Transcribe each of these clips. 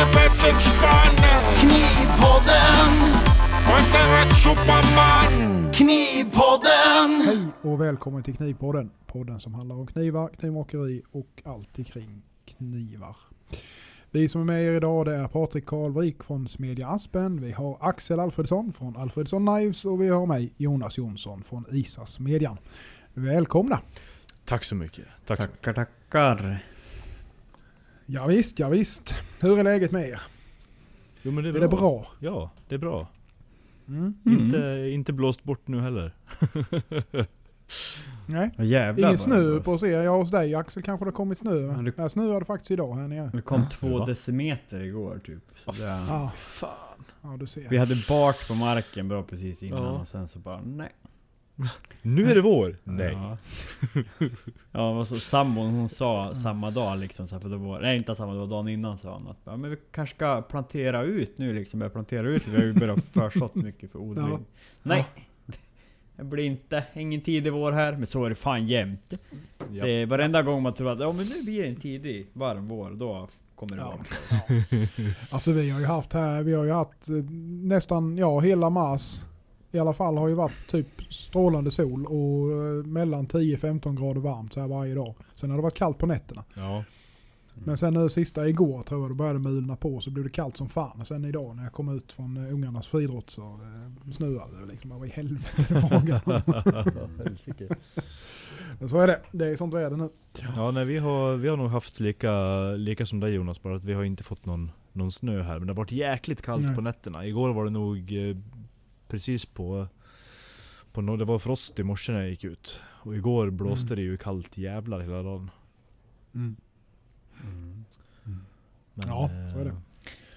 inte vettigt spann. Knivpodden, rätt superman. Knivpodden. Hej och välkommen till Knivpodden. Podden som handlar om knivar, knivmakeri och allt kring knivar. Vi som är med er idag det är Patrik Karlvik från Smedja Aspen. Vi har Axel Alfredsson från Alfredsson Knives och vi har mig Jonas Jonsson från Isas Smedjan. Välkomna! Tack så mycket. Tack så mycket. Tackar, tackar. Ja, visst, ja, visst. Hur är läget med er? Jo, men det är, Är det bra? Ja, det är bra. Mm. Mm. Inte, inte blåst bort nu heller. Nej. Ja, jävlar Ingen snö på oss er. Ja, hos dig Axel kanske det har kommit snö. Ja, det- snöade det faktiskt idag här nere. Det kom två decimeter igår typ. Så det, Ja, Fan. ja, du ser. vi hade bart på marken bra precis innan Ja. och sen så bara nej. Nu är det vår! Nej. Ja, ja och så sambon hon sa samma dag liksom så här, för då var, nej inte samma dag, dagen innan sa hon att ja, men vi kanske ska plantera ut nu liksom. Börja plantera ut. Vi har ju börjat försått mycket för odling. Ja. Nej. Det blir inte, ingen tidig vår här, men så är det fan jämt. Ja. Det är varenda gång man tror att ja, men nu blir det en tidig varm vår, då kommer det Ja. vara Alltså vi har ju haft här, vi har ju haft eh, nästan, ja hela mars i alla fall har ju varit typ strålande sol och eh, mellan 10-15 grader varmt så här varje dag. Sen har det varit kallt på nätterna. Ja. Men sen nu sista igår tror jag det började mulna på så blev det kallt som fan. Och sen idag när jag kom ut från eh, ungarnas friidrott så eh, snöade det liksom. Vad i helvete är frågan? Men så är det. Det är sånt väder nu. Ja, nej, vi har, vi har nog haft lika, lika som dig Jonas, bara att vi har inte fått någon, någon snö här. Men det har varit jäkligt kallt Nej. på nätterna. Igår var det nog eh, precis på, på no, det var frost i morse när jag gick ut. Och igår blåste Mm. det ju kallt jävlar hela dagen. Mm. Men, Ja, så är det. eh,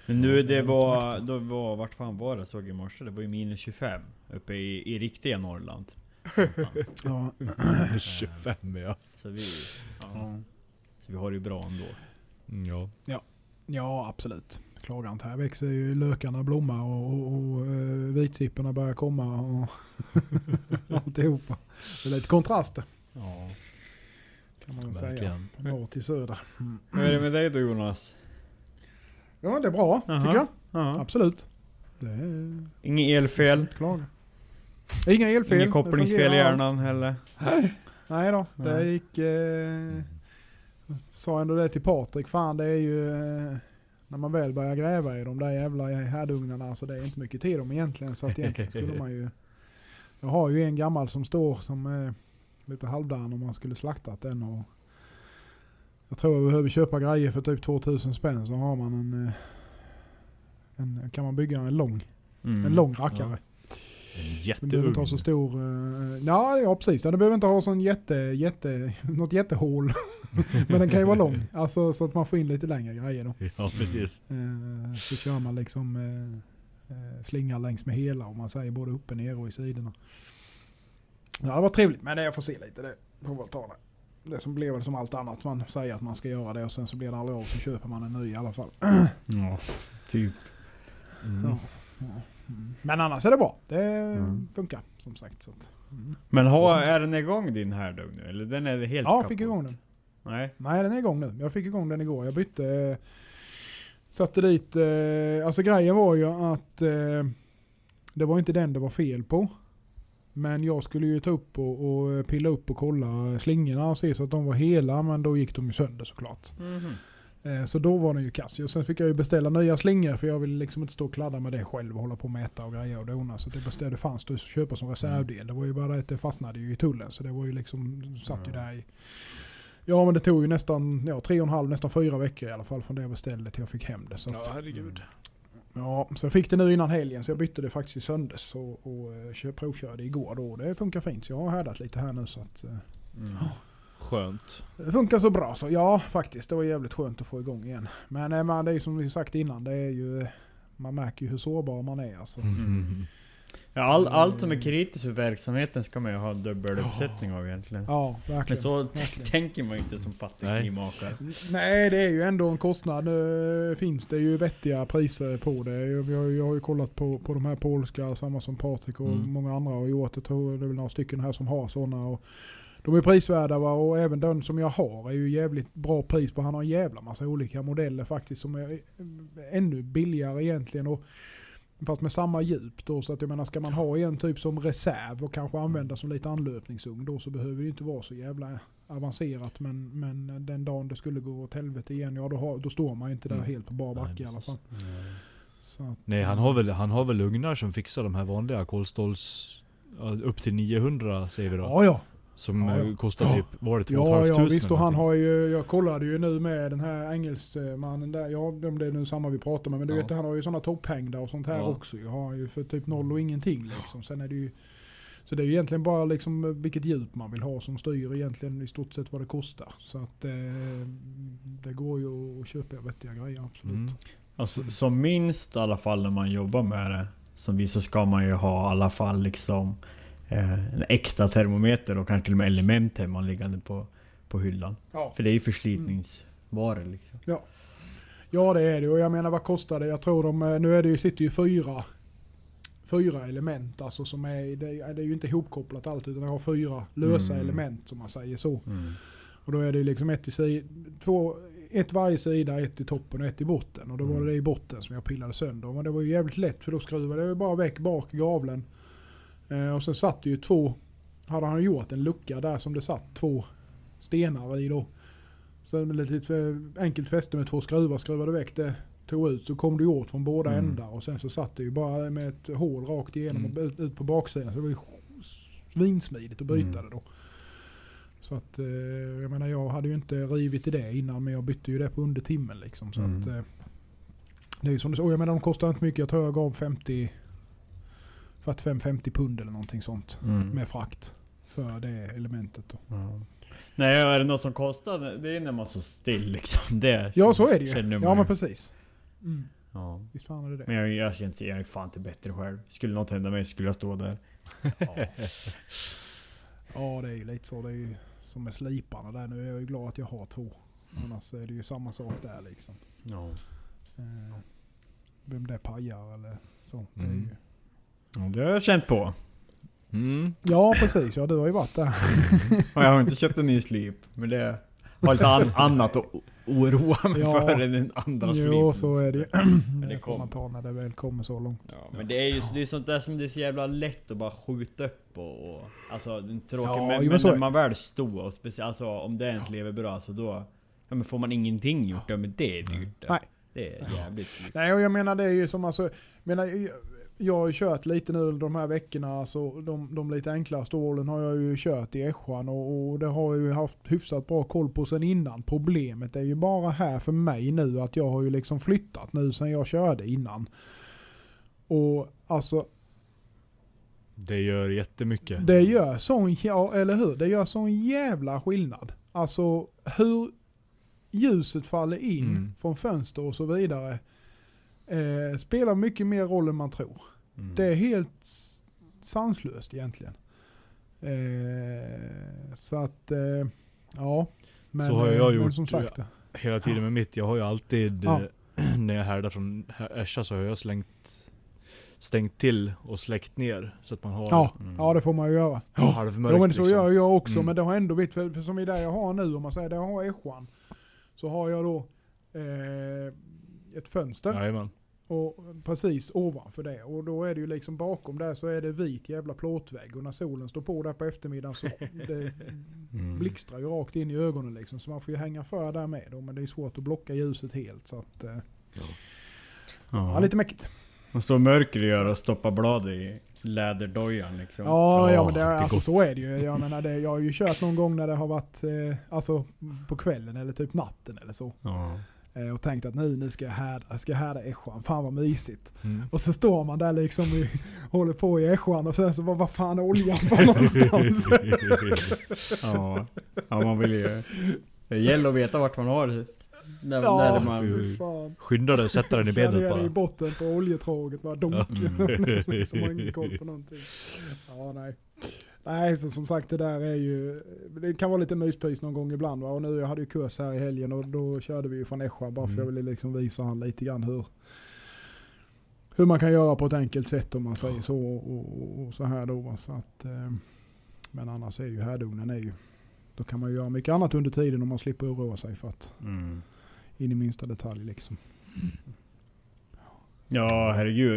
Men nu Ja, det var, då var, vart fan var det såg i morse? Det var ju minus 25 uppe i, i riktiga Norrland. Ja. 25 ja. Så vi, ja, så vi har det ju bra ändå. Mm, ja. Ja, absolut. Klagar inte. Här växer ju lökarna blomma och, och, och uh, vitsipporna börjar komma och alltihopa. Det är lite kontraster Ja. kan man väl säga. Verkligen. Från norr till söder. Mm. Hur är det med dig då Jonas? Ja, det är bra Jaha. tycker jag. Ja. Absolut. Det är Inget elfel? klaga. Inga elfel. Det kopplingsfel i hjärnan heller? Nej då, det Nej. gick... Eh, sa ändå det till Patrik, fan det är ju... Eh, när man väl börjar gräva i de där jävla härdugnarna, så det är inte mycket till dem egentligen. Så att egentligen skulle man ju... Jag har ju en gammal som står som är lite halvdan om man skulle slaktat den och... Jag tror jag behöver köpa grejer för typ 2000 spänn så har man en... eh, en kan man bygga en lång, Mm. en lång rackare. En Den behöver inte ha så stor... Uh, ja, ja, precis. Den behöver inte ha sån jätte, jätte, något jättehål. Men den kan ju vara lång. Alltså så att man får in lite längre grejer då. Ja precis. Eh, så kör man liksom uh, uh, slingar längs med hela om man säger både uppe, ner och i sidorna. Ja, det var trevligt. Men jag får se lite. Det ta det. Det som blir väl som allt annat. Man säger att man ska göra det och sen så blir det aldrig av. Så köper man en ny i alla fall. Ja, typ. Mm. Ja. Ja. Mm. Men annars är det bra. Det Mm. funkar som sagt. Så att, mm. Men har, är den igång din härdugn nu? Eller den är helt Ja, jag fick igång den. Nej? Nej, den är igång nu. Jag fick igång den igår. Jag bytte... Eh, satte dit... Eh, alltså grejen var ju att eh, det var inte den det var fel på. Men jag skulle ju ta upp och, och pilla upp och kolla slingorna och se så att de var hela. Men då gick de ju sönder såklart. Eh, så då var den ju kass. Och sen fick jag ju beställa nya slingor för jag ville liksom inte stå och kladda med det själv och hålla på och mäta och grejer och dona. Så det beställde fanns det att köpa som reservdel. Det var ju bara det att det fastnade ju i tullen. Så det var ju liksom, satt ju där i Ja men det tog ju nästan ja, tre och en halv, nästan fyra veckor i alla fall från det jag beställde till jag fick hem det. Så Ja herregud. ja, så jag fick det nu innan helgen så jag bytte det faktiskt i söndags och, och eh, kö- provkörde igår då. Det funkar fint så jag har härdat lite här nu så att eh, Mm. Skönt. det funkar så bra så ja faktiskt det var jävligt skönt att få igång igen. Men eh, man, det är ju som vi sagt innan det är ju man märker ju hur sårbar man är alltså. Mm. Ja, all, allt som är kritiskt för verksamheten ska man ju ha dubbel uppsättning av egentligen. Ja, Men verkligen. så verkligen. tänker man ju inte som fattig Nej. knivmakare. Nej, det är ju ändå en kostnad. Nu finns det ju vettiga priser på det. Jag, jag, jag har ju kollat på, på de här polska, samma som Patrik och Mm. många andra har gjort. Jag tror det är väl några stycken här som har sådana. Och de är prisvärda va? och även den som jag har är ju jävligt bra pris på. Han har en jävla massa olika modeller faktiskt som är ännu billigare egentligen. Och Fast med samma djup då. Så att jag menar ska man ha en typ som reserv och kanske använda som lite anlöpningsugn då så behöver det inte vara så jävla avancerat. Men, men den dagen det skulle gå åt helvete igen, ja då, har, då står man ju inte där Mm. helt på bar backe i alla fall. Att, Nej han har väl, han har väl ugnar som fixar de här vanliga kolståls... ja, Upp till 900 säger vi då. Ja ja. Som Ja, ja. eh, kostar typ, var det 2 Ja, 500 ja visst och han har ju, jag kollade ju nu med den här engelsmannen där, ja om det är nu samma vi pratar med, men du Ja. vet han har ju sådana topphängda och sånt här Ja. också. Jag har ju för typ noll och ingenting liksom. Sen är det ju, så det är ju egentligen bara liksom vilket djup man vill ha som styr egentligen i stort sett vad det kostar. Så att eh, det går ju att köpa vettiga grejer absolut. Mm. Alltså, som minst i alla fall när man jobbar med det. Som vi så ska man ju ha i alla fall liksom en extra termometer och kanske till och med element hemma liggande på, på hyllan. Ja. För det är ju förslitningsvaror liksom. ja det är det och jag menar vad kostar det? Jag tror de, eh, nu är det ju, sitter ju fyra Fyra element alltså som är, det är, det är ju inte ihopkopplat allt utan det har fyra lösa Mm. element som man säger så. Och då är det liksom ett, i två, ett varje sida, ett i toppen och ett i botten. Och då var det Mm. det i botten som jag pillade sönder. Men det var ju jävligt lätt för då skruvade jag bara väck bak gavlen. Eh, och sen satt det ju två, hade han gjort en lucka där som det satt två stenar i då. Så med lite enkelt fäste med två skruvar, skruvade väck det, tog ut så kom det åt från båda Mm. ändar. Och sen så satt det ju bara med ett hål rakt igenom Mm. och ut, ut på baksidan. Så det var ju svinsmidigt att byta Mm. det då. Så att eh, jag menar jag hade ju inte rivit i det innan men jag bytte ju det på under timmen liksom. Så Mm. att, eh, det är ju som du och jag menar de kostar inte mycket. Jag tror jag gav 50 45-50 pund eller någonting sånt Mm. med frakt för det elementet då. Ja. Nej, är det något som kostar? Det är när man står still liksom. Det Ja så är det ju. Ja men precis. Mm. Ja. Visst fan är det det. Men jag, jag känner inte, jag är fan inte bättre själv. Skulle något hända mig skulle jag stå där. Ja. ja det är ju lite så. Det är ju som med sliparna där. Nu är jag ju glad att jag har två. Annars är det ju samma sak där liksom. Ja. Eh, vem det pajar eller så. Det är Mm. ju... Ja, det har jag känt på. Mm. Ja precis, ja du har ju varit där. Och jag har inte köpt en ny slip. Men det har lite an annat att oroa mig Ja. för än en andra slip. Jo så är det ju. det det får man ta när det väl kommer så långt. Ja, men det är ju det är sånt där som det är så jävla lätt att bara skjuta upp och... och alltså det är tråkigt. Ja, men jo, men när man väl står och speciellt alltså om det ens lever bra så då... Ja men får man ingenting gjort, ja men det är dyrt. det. Nej. Det är jävligt dyrt. Nej och jag menar det är ju som alltså, menar, jag- har ju kört lite nu de här veckorna, alltså de, de lite enklare stålen har jag ju kört i Eschan och, och det har jag ju haft hyfsat bra koll på sen innan. Problemet är ju bara här för mig nu att jag har ju liksom flyttat nu sen jag körde innan. Och alltså Det gör jättemycket. det gör sån, ja eller hur? Det gör sån jävla skillnad. Alltså hur ljuset faller in Mm. från fönster och så vidare eh, spelar mycket mer roll än man tror. Mm. Det är helt sanslöst egentligen. Eh, så att, eh, ja. Men, Så har jag eh, men gjort, som sagt. eh, Hela tiden med mitt. Jag har ju alltid, Ja. eh, när jag härdar från Ersa så har jag slängt stängt till och släckt ner. Så att man har Ja, Mm. ja det får man ju göra. halvmörkt Jo men så liksom. gör jag också, Mm. men det har ändå blivit, för, för som i det jag har nu, om man säger det jag har Eschan, så har jag då eh, ett fönster Jajamän. och precis ovanför det. Och då är det ju liksom bakom där så är det vit jävla plåtvägg och när solen står på där på eftermiddagen så det Mm. blixtrar ju rakt in i ögonen liksom. Så man får ju hänga för där med då, men det är svårt att blocka ljuset helt så att, eh, ja Ja. lite mäckigt. Man står mörker och stoppar blad i läderdojan liksom. Ja, ja men det, det alltså, gott. så är det ju. Jag, menar, det, jag har ju kört någon gång när det har varit eh, alltså, på kvällen eller typ natten eller så. Ja. Eh, och tänkt att nu, nu ska jag härda, ska jag härda Eschan. Fan vad mysigt. Mm. Och så står man där liksom och håller på i Eschan och sen så bara, vad fan är oljan för någonstans? ja. ja, man vill ju... Det gäller att veta vart man har det. När, ja, när man... fan. Skynda dig, sätta den i benet det i bara. botten på oljetråget bara donk. Mm. som har ingen koll på någonting. Ja, nej. Nej, så som sagt det där är ju, det kan vara lite myspys någon gång ibland va. Och nu, jag hade ju kurs här i helgen och då körde vi ju från Nässjö bara för Mm. jag ville liksom visa han lite grann hur, hur man kan göra på ett enkelt sätt om man säger så och, och, och så här då. Så att, eh, men annars är ju härdugnen är ju, Då kan man ju göra mycket annat under tiden om man slipper oroa sig för att Mm. in i minsta detalj liksom. Ja herregud,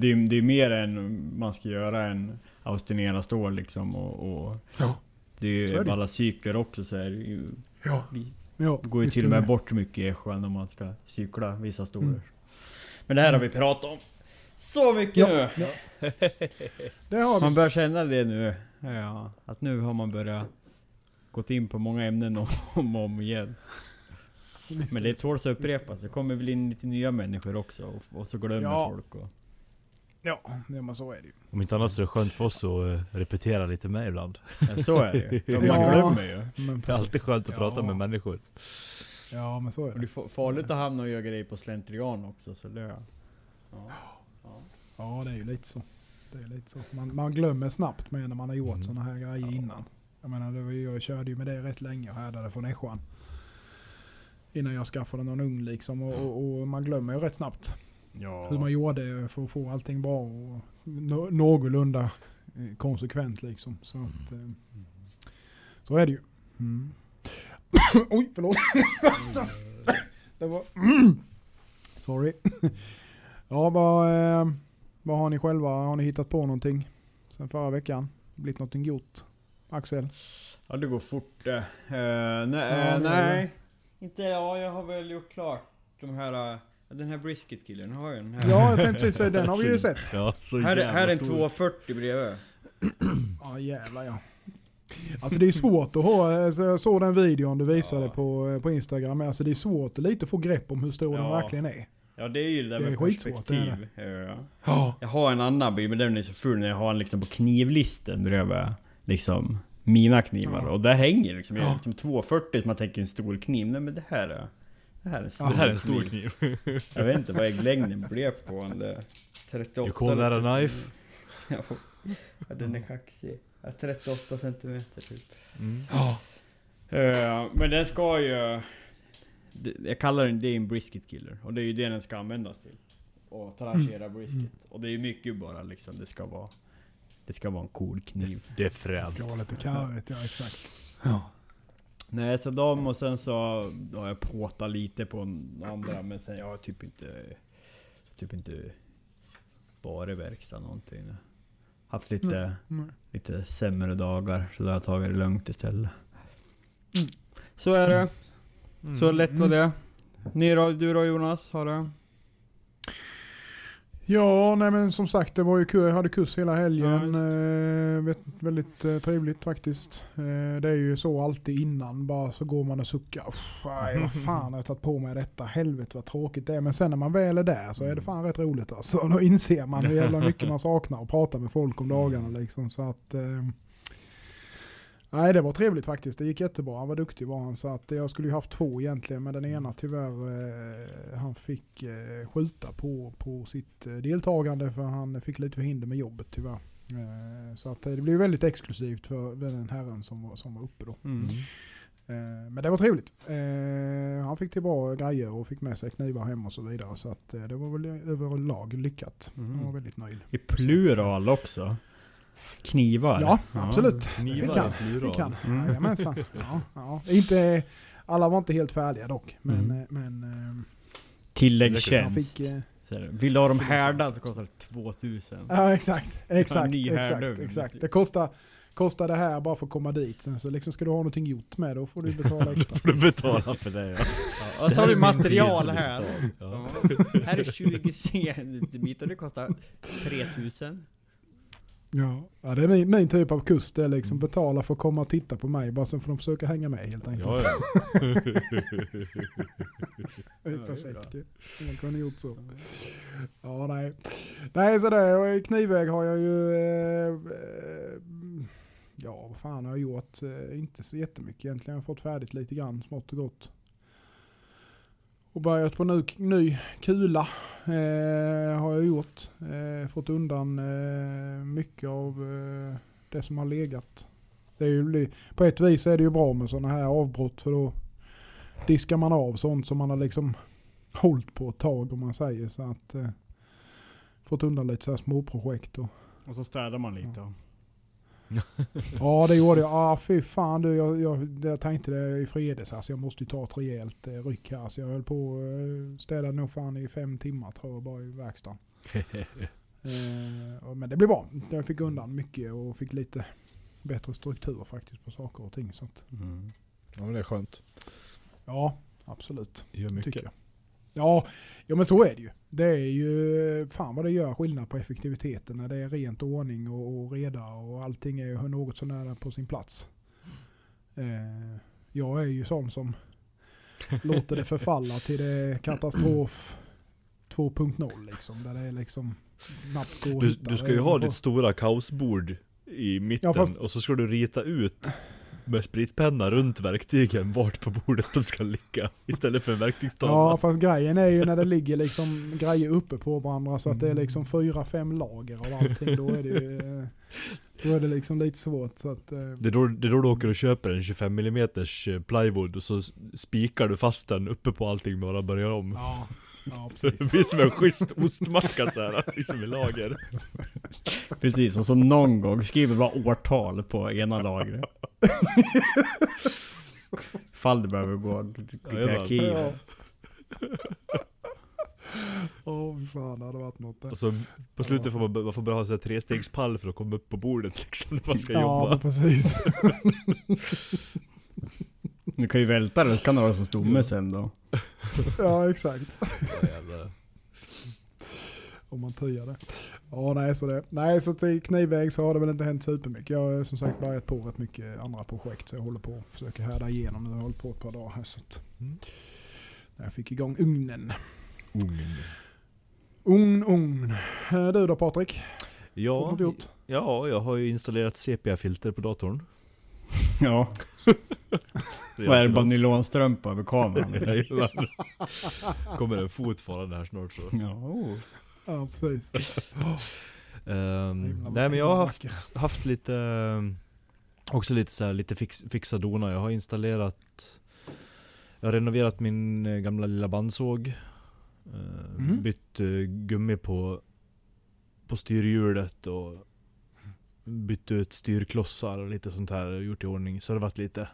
det, är- det är mer än man ska göra än Austinera står liksom och, och Ja. Det är Så är ju det. alla cykler också så är det ju, Ja. Vi ja går ju till och det med bort mycket i sjön om man ska cykla vissa stolar. Mm. Men det här har vi pratat om så mycket Ja, nu! ja. Man börjar känna det nu. Ja, att nu har man börjat gått in på många ämnen om om, och om igen. Men det tål att upprepas. Det kommer väl in lite nya människor också och, och så glömmer Ja. folk. Och, Ja, ja, men så är det ju. Om inte annat så är det skönt för oss att eh, repetera lite med ibland. ja, så är det ju. Man Ja. glömmer ju. Men Det är alltid skönt att Ja. prata med människor. Ja, men så är Och det det. är fa- farligt att hamna och göra grejer på slentrian också. Så det, ja. Ja, det är ju lite så. Det är lite så. Man, man glömmer snabbt med när man har gjort Mm. sådana här grejer innan. Jag menar, det var, ju- jag körde ju med det rätt länge och härdade från Ässjan. Innan jag skaffade någon ugn liksom. Och, och, och man glömmer ju rätt snabbt Ja. hur man gjorde för att få allting bra och nå- någorlunda eh, konsekvent liksom. Så, att, eh, så är det ju. Mm. Oj, förlåt. det var... Sorry. ja, vad, eh, vad har ni själva? Har ni hittat på någonting sen förra veckan? Blivit någonting gjort? Axel? Ja det går fort det. Uh, nej, Ja, nej. Inte ja, jag har väl gjort klart de här... den här brisket killen har jag den här. Ja, jag tänkte precis säga den har vi ju sett. Ja, så här, är- jävla här är en stor. 240 bredvid. Ja jävlar ja. Alltså det är svårt att ha, alltså, jag såg den videon du visade Ja. på, eh, på Instagram, men alltså det är svårt att lite få grepp om hur stor den Ja. verkligen är. Ja det är ju det där Det är med skitsvårt, det är perspektiv. Ja. Ja. Jag har en annan bild, men den är så ful när jag har den liksom på knivlisten bredvid liksom mina knivar. Ja. Och där hänger liksom, jag liksom 240 som man tänker en stor kniv. Nej men det här är... Det här är en stor, Det här är en stor kniv. Jag vet inte vad ägglängden blev på den där. 38 You call that a knife? Ja, den är kaxig. Ja, 38 centimeter typ. Mm. Ja. Eh, men den ska ju... det- Jag kallar den, det är en brisket killer. Och det är ju det den ska användas till. Och tranchera brisket. Mm. Och det är mycket bara liksom, det ska vara... Det ska vara en cool kniv. Det är Det fränt. ska vara lite karigt, ja exakt. Ja. Nej så de och sen så har jag påtat lite på andra men sen jag har typ inte... Typ inte... Bara verkstad någonting. Haft lite... Mm. lite sämre dagar. Så då har jag tagit det lugnt istället. Mm. Så är det. Mm. Så lätt var det. Ni då, du då Jonas? Har du? Ja, nej men som sagt det var ju kul. Jag hade kurs hela Ja, helgen. just. eh, väldigt eh, trevligt faktiskt. Eh, det är ju så alltid innan. Bara så går man och suckar. Nej, vad fan har jag tagit på mig detta? Helvete vad tråkigt det är. Men sen när man väl är där så är det fan rätt roligt alltså. Då inser man hur jävla mycket man saknar att prata med folk om dagarna liksom. Så att... Nej det var trevligt faktiskt. Det gick jättebra. Han var duktig var han. Så att jag skulle ju haft två egentligen. Men den ena tyvärr, eh, han fick eh, skjuta på, på sitt eh, deltagande. För han fick lite förhinder med jobbet tyvärr. Så att det blev väldigt exklusivt för den herren som var, som var uppe då. Mm. Eh, men det var trevligt. Han fick till bra grejer och fick med sig knivar hem och så vidare. Så att det var väl överlag lyckat. Mhm. Jag var väldigt nöjd. I plural också. Knivar. Ja, absolut. Det Knivar fick han. plural. Fick han. Mm. Jajamensan. Ja, ja. Inte, alla var inte helt färdiga dock. Men, Mm. eh, men eh, Tilläggstjänst. fick... eh, Vill du ha dem härdade så kostar det 2000. Ja exakt, exakt, exakt, exakt. Det kostar, kostar det här bara för att komma dit. Sen så liksom ska du ha någonting gjort med då får du betala extra. får du betala för det ja. Ja, så har vi material här. är Ja. Ja. Här är 20 centimeter, det kostar 3000. Ja, ja det är min, min typ av kurs. Det är Mm. liksom betala för att komma och titta på mig. Bara så får de försöka hänga med helt enkelt. Ja, ja. Det är Ja, perfekt ju. Man kunde gjort så. Ja, nej. Nej, så det. Knivväg har jag ju... Eh, eh, ja, vad fan har jag gjort? Eh, inte så jättemycket egentligen. Jag har fått färdigt lite grann, smått och gott. Och börjat på ny, ny kula eh, har jag gjort. Eh, fått undan eh, mycket av eh, det som har legat. Det är ju, på ett vis är det ju bra med sådana här avbrott för då diskar man av sånt som man har liksom hållit på ett tag om man säger. Så att eh, fått undan lite så här småprojekt och Och så städar man lite. Ja det gjorde jag. Ah, fy fan du, jag, jag, jag tänkte det i fredags. Alltså, jag måste ju ta ett rejält eh, ryck här. Så jag höll på eh, städade nog fan i fem timmar tror jag bara i verkstaden. Eh, och- men det blev bra. Jag fick undan mycket och fick lite bättre struktur faktiskt på saker och ting. Så Mm. Ja men det är skönt. ja, absolut. Gör Tycker mycket. jag. Ja, ja, men så är det ju. Det är ju, fan vad det gör skillnad på effektiviteten när det är rent ordning och, och reda och allting är ju något sånär på sin plats. Eh, jag är ju sån som låter det förfalla till det katastrof 2.0 liksom. Där det är liksom knappt går att Du, du ska ju ha ditt stora kaosbord i mitten Ja, fast- och så ska du rita ut med spritpenna runt verktygen vart på bordet de ska ligga istället för en verktygstavla. Ja fast grejen är ju när det ligger liksom grejer uppe på varandra så att det är liksom fyra, fem lager av allting. Då är det ju, eh, då är det liksom lite svårt. Så att, eh, Det är, då, det är då du åker och köper en 25 mm plywood och så spikar du fast den uppe på allting bara börjar om. ja, ja Så det precis. blir som en schysst ostmacka såhär, liksom i lager. Precis, och så någon gång skriver bara årtal på ena lagret. Fall det behöver gå till arkiv. Ja. Åh fy fan det hade varit något där. Och så på slutet får man, man får bara ha så här trestegspall för att komma upp på bordet liksom när man ska Ja jobba. men precis. Du kan ju välta det, så kan du ha det som stomme sen då. Ja exakt. Om man tyar det. Ja nej så det. Nej så till knivväg så har det väl inte hänt supermycket. Jag har som sagt börjat på rätt mycket andra projekt. Så jag håller på och försöker härda igenom. Jag har hållit på ett par dagar här så att. Mm. När jag fick igång ugnen. Ugn, ugn. Eh, Du då Patrik? Ja, ja, jag har ju installerat sepia-filter på datorn. Ja, vad är det? Bara nylonstrumpa över kameran? Jajamän. Kommer en fot farande här snart så. Ja, oh. Ja precis. Himla nej men jag har haft, haft lite, också lite så här, lite fix, fixa dona. Jag har installerat, jag har renoverat min eh, gamla lilla bandsåg. Mhm. Bytt eh, gummi på, på styrhjulet och bytt ut styrklossar och lite sånt här. och Gjort i ordning, servat lite.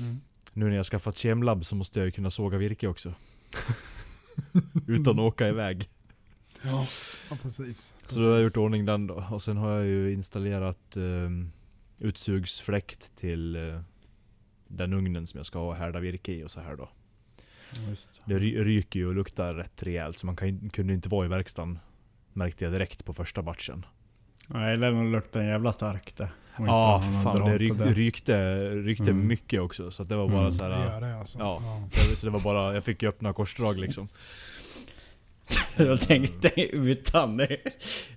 Mm. Nu när jag skaffat kemlab så måste jag ju kunna såga virke också. Utan att åka iväg. Ja, ja precis. Så då har jag gjort ordning den då. Och sen har jag ju installerat um, utsugsfläkt till eh, den ugnen som jag ska ha härda virke i och så här då. Det ry- ryker ju och luktar rätt rejält så man kan, kunde inte vara i verkstaden. Märkte jag direkt på första batchen. Nej, det nog luktar en jävla starkt det. Ja, någon fan det, ryk, rykte, rykte Mm. mycket också. Så att det var bara Mm. så Det här. gör det alltså. Ja. Ja. det- Så det var bara, jag fick ju öppna korsdrag liksom. Jag tänkte utan det.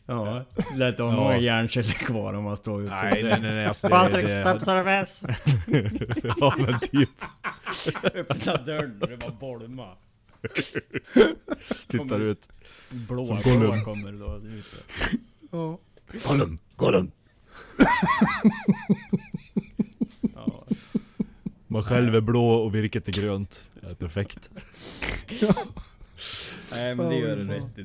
Ja, lät ha Ja. några hjärnceller kvar om man står ute. Nej nej nej, nej alltså det, Patrik det, Stabsarves! Ja men typ. Öppna dörren och det var bolma. Tittar ut. Blå kommer då ut. Ja. Gollum, Gollum. Ja. Man själv är blå och virket är grönt. Det är perfekt. Nej men det gör du rätt i.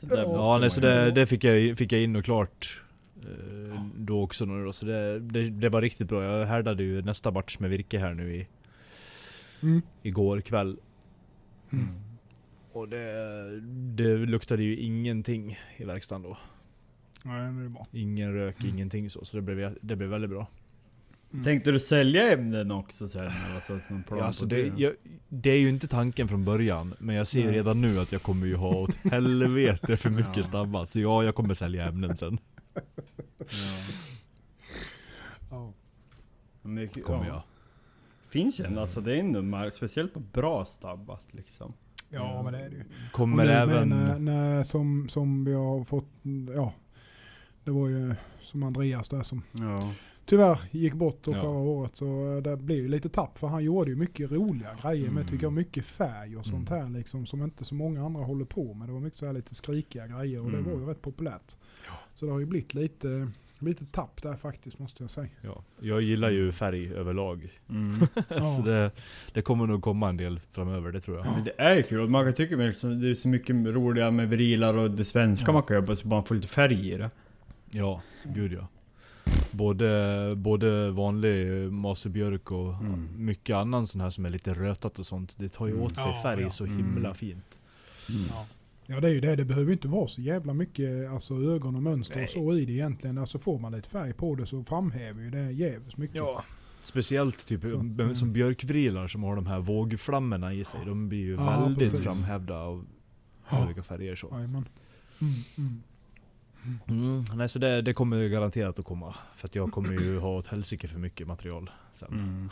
Där Ja, nej, så det, det fick, jag, fick jag in och klart eh, då också då. Så det, det, det var riktigt bra. Jag härdade ju nästa batch med virke här nu i, Mm. igår kväll. Mm. Och det, det luktade ju ingenting i verkstaden då. Nej, det är bra. Ingen rök, ingenting så. Så det blev, det blev väldigt bra. Tänkte du sälja ämnen också sen? Eller så, som Ja, alltså det, jag, det är ju inte tanken från början, men jag ser ju redan nu att jag kommer ju ha åt helvete för mycket Ja. stabbar. Så ja, jag kommer sälja ämnen sen. Ja. Ja. Men det, Kommer ja. jag. Finns ju ändå, alltså det är ändå speciellt på bra stabbat liksom. ja, men det är det ju. Kommer nu även... när, när, som, som vi har fått, ja. Det var ju som Andreas där som Ja. tyvärr gick bort Ja. förra året. Så eh, det blev ju lite tapp för han gjorde ju mycket roliga grejer med Mm. tycker jag mycket färg och sånt Mm. här liksom som inte så många andra håller på med. Det var mycket så här lite skrikiga grejer och Mm. det var ju rätt populärt. Så det har ju blivit lite, lite tapp där faktiskt måste jag säga. Ja, jag gillar ju färg överlag. Mm. Ja. Så det, det kommer nog komma en del framöver, det tror jag. Men det är ju kul, man kan tycka liksom, det är så mycket roliga med vrilar och det svenska Ja. man kan göra, så man får lite färg i det. Ja, gud ja. Både, både vanlig masterbjörk och Mm. mycket annan sån här som är lite rötat och sånt. Det tar ju åt sig Ja, färg ja. så himla Mm. fint. Ja. ja det är ju det, det behöver inte vara så jävla mycket alltså, ögon och mönster och så i det egentligen. Alltså får man lite färg på det så framhäver ju det jävligt mycket. Ja. Speciellt typ Så mm. som björkvrilar som har de här vågflammorna i sig. De blir ju Ja, väldigt precis. framhävda av Ja. olika färger så. Jajamän. Mm, mm. Mm, nej så det, det kommer ju garanterat att komma. För att jag kommer ju ha åt helsike för mycket material sen. Mm.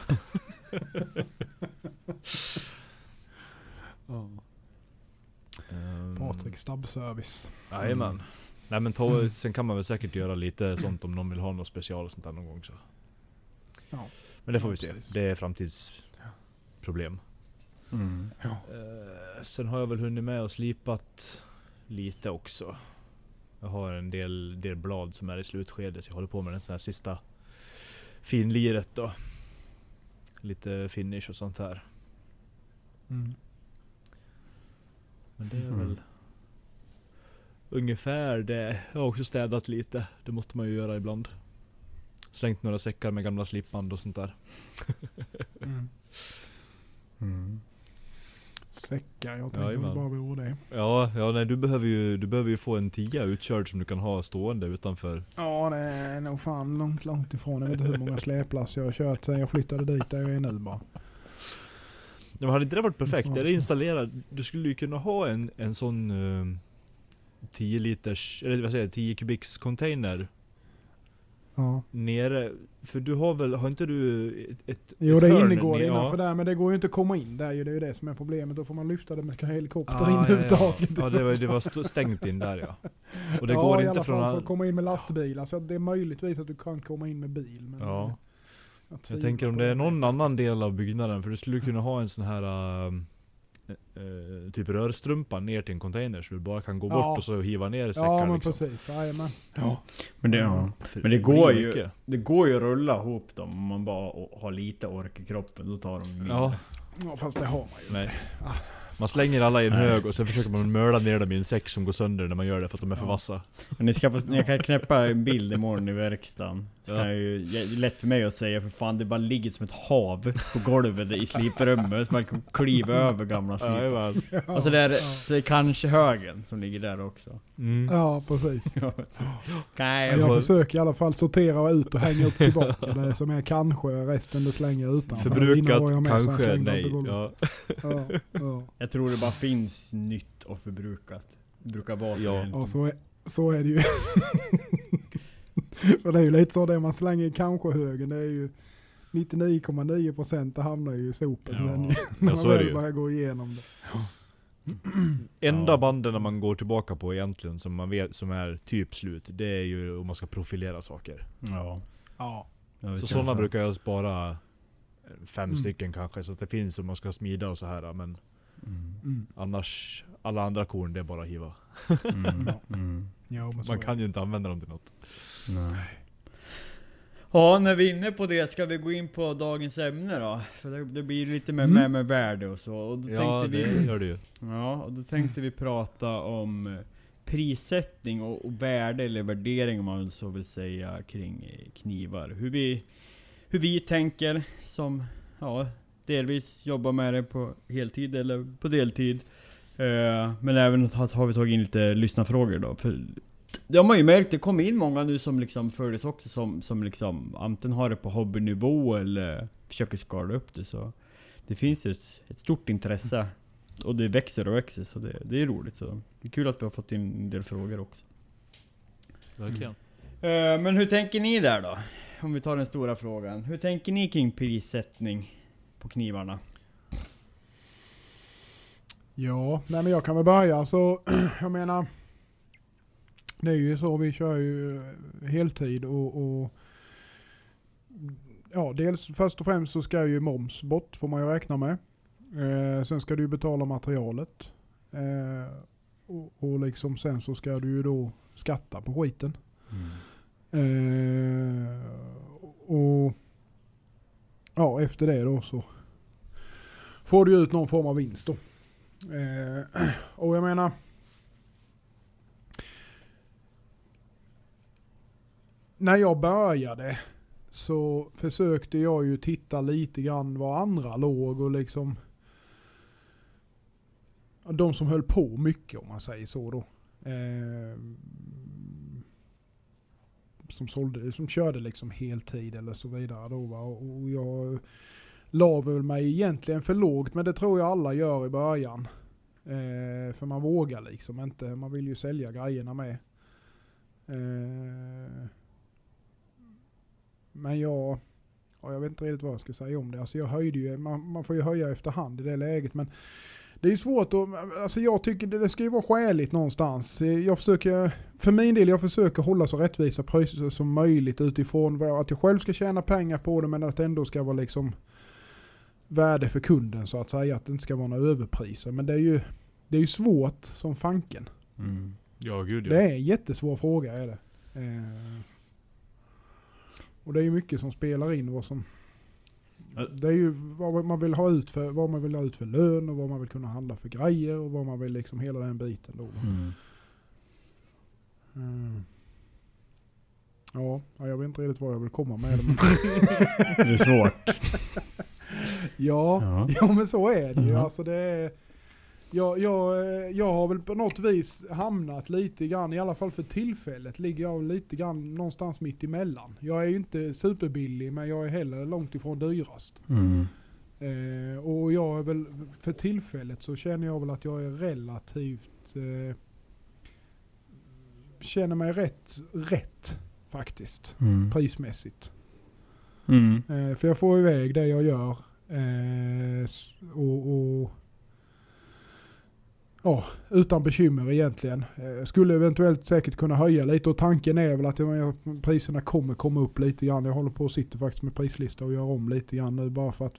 Ehm, Patrik stabbservice. Jajamän. Nej men ta, Mm. sen kan man väl säkert göra lite sånt om någon vill ha något special och sånt där någon gång så. Ja. Men det får Ja, vi se. Det är framtidsproblem. Mm. Ja. Eh, sen har jag väl hunnit med och slipat lite också. Jag har en del, del blad som är i slutskedet så jag håller på med den sån här sista finliret då. Lite finish och sånt här. Mm. Men det är Mm. väl ungefär det. Jag har också städat lite. Det måste man ju göra ibland. Slängt några säckar med gamla slipband och sånt där. Mm. Säckar, jag tänkte det bara vore det. Ja, ja nej, du behöver ju du behöver ju få en tia utkörd som du kan ha stående utanför. Ja det är nog fan långt, långt ifrån. Jag vet inte hur många släplass jag har kört sen jag flyttade dit där jag är nu bara. Ja, men hade inte det varit perfekt? Är det installerat? Du skulle ju kunna ha en, en sån uh, 10 liters, eller vad säger jag, 10 kubiks container Ja. nere. För du har väl, har inte du ett, ett Jo det innergård ner- innanför där men det går ju inte att komma in där ju. Det är ju det som är problemet. Då får man lyfta det med helikopter Ah, in ja, överhuvudtaget. ja. ja det, var, det var st- stängt in där ja. Och det ja, går i inte alla från... fall för all- att komma in med lastbilar. Så att det är möjligtvis att du kan komma in med bil. Men Ja. jag, Jag tänker om det är någon annan del av byggnaden, för du skulle kunna ha en sån här ähm, eh, typ rörstrumpa ner till en container så du bara kan gå Ja. bort och så hiva ner säckar Ja men liksom. precis, jajamän. Ja. Men, det, ja. Men det går ju- mycket. det går ju att rulla ihop dem om man bara har lite ork i kroppen. Då tar de mindre. Ja, ja fast det har man ju. nej. Man slänger alla i en hög och sen försöker man möla ner dem i en säck som går sönder när man gör det för att de är för Ja. vassa. Men ni ska jag kan knäppa en bild imorgon i verkstaden. Ja. ju, det är lätt för mig att säga för fan det bara ligger som ett hav på golvet i sliprummet. Så man kan kliva över gamla slipar. Jajamän. Ja, Alltså det är, det är kanske högen som ligger där också. Mm. ja precis. Ja, Jag, jag försöker i alla fall sortera ut och hänga upp tillbaka. Det som är kanske, resten det slänger jag utanför. Förbrukat, jag med, kanske, nej. Ja. Ja, ja. jag tror det bara finns nytt och förbrukat. Det brukar vara så. Ja så, är, så är det ju. För det är ju lite så det man slänger i kanske-högen. Det är ju 99,9% det hamnar ju i sopen Ja. sen. ju. Ja, När så man väl börjar gå igenom det. Enda Ja. banden när man går tillbaka på egentligen som man vet som är typ slut, det är ju om man ska profilera saker. Ja. Ja. Ja, Så sådana brukar jag spara fem Mm. stycken kanske, så att det finns om man ska smida och så här men Mm. Mm. annars, alla andra korn det är bara att hiva. Mm. Mm. Ja, så Man kan ju inte använda dem till något. Nej. Ja, när vi är inne på det, ska vi gå in på dagens ämne då? För det, det blir lite med, Mm. med, med värde och så. Och då Ja, tänkte det vi, gör det ju. ja, och då tänkte vi prata om eh, prissättning och, och värde, eller värdering om man så vill säga, kring eh, knivar. Hur vi, hur vi tänker som, ja, delvis jobbar med det på heltid eller på deltid. Eh, men även har, har vi tagit in lite lyssnarfrågor då. För det har man ju märkt, det kommer in många nu som liksom följs också som, som liksom antingen har det på hobbynivå eller försöker skala upp det så. Det finns ju ett, ett stort intresse. Och det växer och växer så det, det är roligt så. Det är kul att vi har fått in en del frågor också. Verkligen. Eh, men hur tänker ni där då? Om vi tar den stora frågan. Hur tänker ni kring prissättning på knivarna? Ja, nej men jag kan väl börja så, jag menar, det är ju så vi kör ju eh, heltid och, och ja, dels först och främst så ska ju moms bort får man ju räkna med. Eh, sen ska du betala materialet. Eh, och, och liksom sen så ska du ju då skatta på skiten. Eh, och ja, efter det då så får du ut någon form av vinst då. Eh, och jag menar när jag började så försökte jag ju titta lite grann var andra låg och liksom de som höll på mycket om man säger så då. Eh, som, sålde, som körde liksom heltid eller så vidare då va. Och jag la väl mig egentligen för lågt men det tror jag alla gör i början. Eh, för man vågar liksom inte, man vill ju sälja grejerna med. Eh, men jag, ja, jag vet inte riktigt vad jag ska säga om det. Alltså jag höjde ju, man, man får ju höja efterhand i det läget. Men det är ju svårt att, alltså jag tycker det, det ska ju vara skäligt någonstans. Eh, jag försöker, för min del, jag försöker hålla så rättvisa priser som möjligt utifrån vad- att jag själv ska tjäna pengar på det men att det ändå ska vara liksom värde för kunden så att säga. Att det inte ska vara några överpriser. Men det är ju, det är ju svårt som fanken. Mm. Ja, gud Det ja. är en jättesvår fråga är det. Eh, och det är ju mycket som spelar in vad som... Det är ju vad man vill ha ut för, vad man vill ha ut för lön och vad man vill kunna handla för grejer och vad man vill liksom hela den biten då. Mm. Mm. Ja, ja, jag vet inte riktigt vad jag vill komma med det. Men Det är svårt. Ja, Ja. ja, men så är det ju. Mhm. Alltså det är, jag, jag, jag har väl på något vis hamnat lite grann, i alla fall för tillfället, ligger jag lite grann någonstans mitt emellan. Jag är ju inte superbillig men jag är heller långt ifrån dyrast. Mm. Eh, och jag är väl, för tillfället så känner jag väl att jag är relativt, eh, känner mig rätt, rätt faktiskt, Mm. prismässigt. Mm. Eh, för jag får iväg det jag gör. Eh, och, och Ja, utan bekymmer egentligen. Eh, skulle eventuellt säkert kunna höja lite och tanken är väl att priserna kommer komma upp lite grann. Jag håller på och sitter faktiskt med prislista och gör om lite grann nu bara för att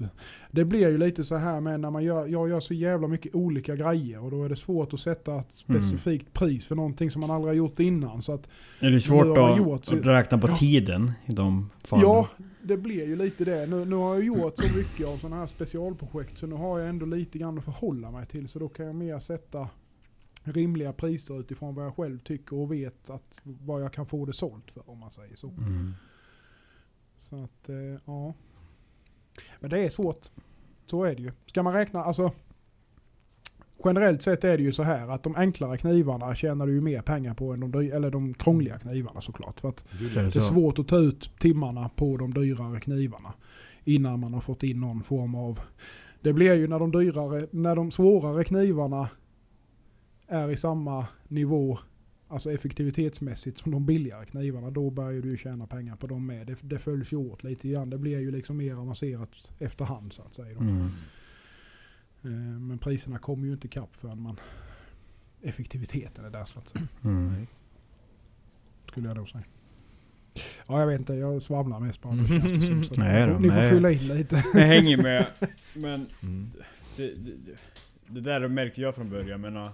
det blir ju lite så här med när man gör, jag gör så jävla mycket olika grejer och då är det svårt att sätta ett specifikt pris för någonting som man aldrig har gjort innan. Så att Är det svårt att, gjort så- att räkna på Ja. tiden i de fallen? Ja, det blir ju lite det. Nu, nu har jag gjort så mycket av sådana här specialprojekt så nu har jag ändå lite grann att förhålla mig till. Så då kan jag mer sätta rimliga priser utifrån vad jag själv tycker och vet att vad jag kan få det sålt för om man säger så. Mm. Så att, eh, ja. Men det är svårt. Så är det ju. Ska man räkna, alltså Generellt sett är det ju så här att de enklare knivarna tjänar du ju mer pengar på än de, eller de krångliga knivarna såklart. För att Så är det är svårt att ta ut timmarna på de dyrare knivarna. Innan man har fått in någon form av... Det blir ju när de dyrare, när de svårare knivarna är i samma nivå, alltså effektivitetsmässigt som de billigare knivarna, då börjar du ju tjäna pengar på dem med. Det, det följs ju åt lite grann. Det blir ju liksom mer avancerat efterhand så att säga. Mm. Eh, Men priserna kommer ju inte ikapp förrän man effektiviteten är där så att säga. Mm. Skulle jag nog säga. Ja, jag vet inte. Jag svamlar mest bara det som. Så Nej då, ni får nej. fylla in lite. Jag hänger med. Men Mm. det, det, det- där märkte jag från början. Men, uh,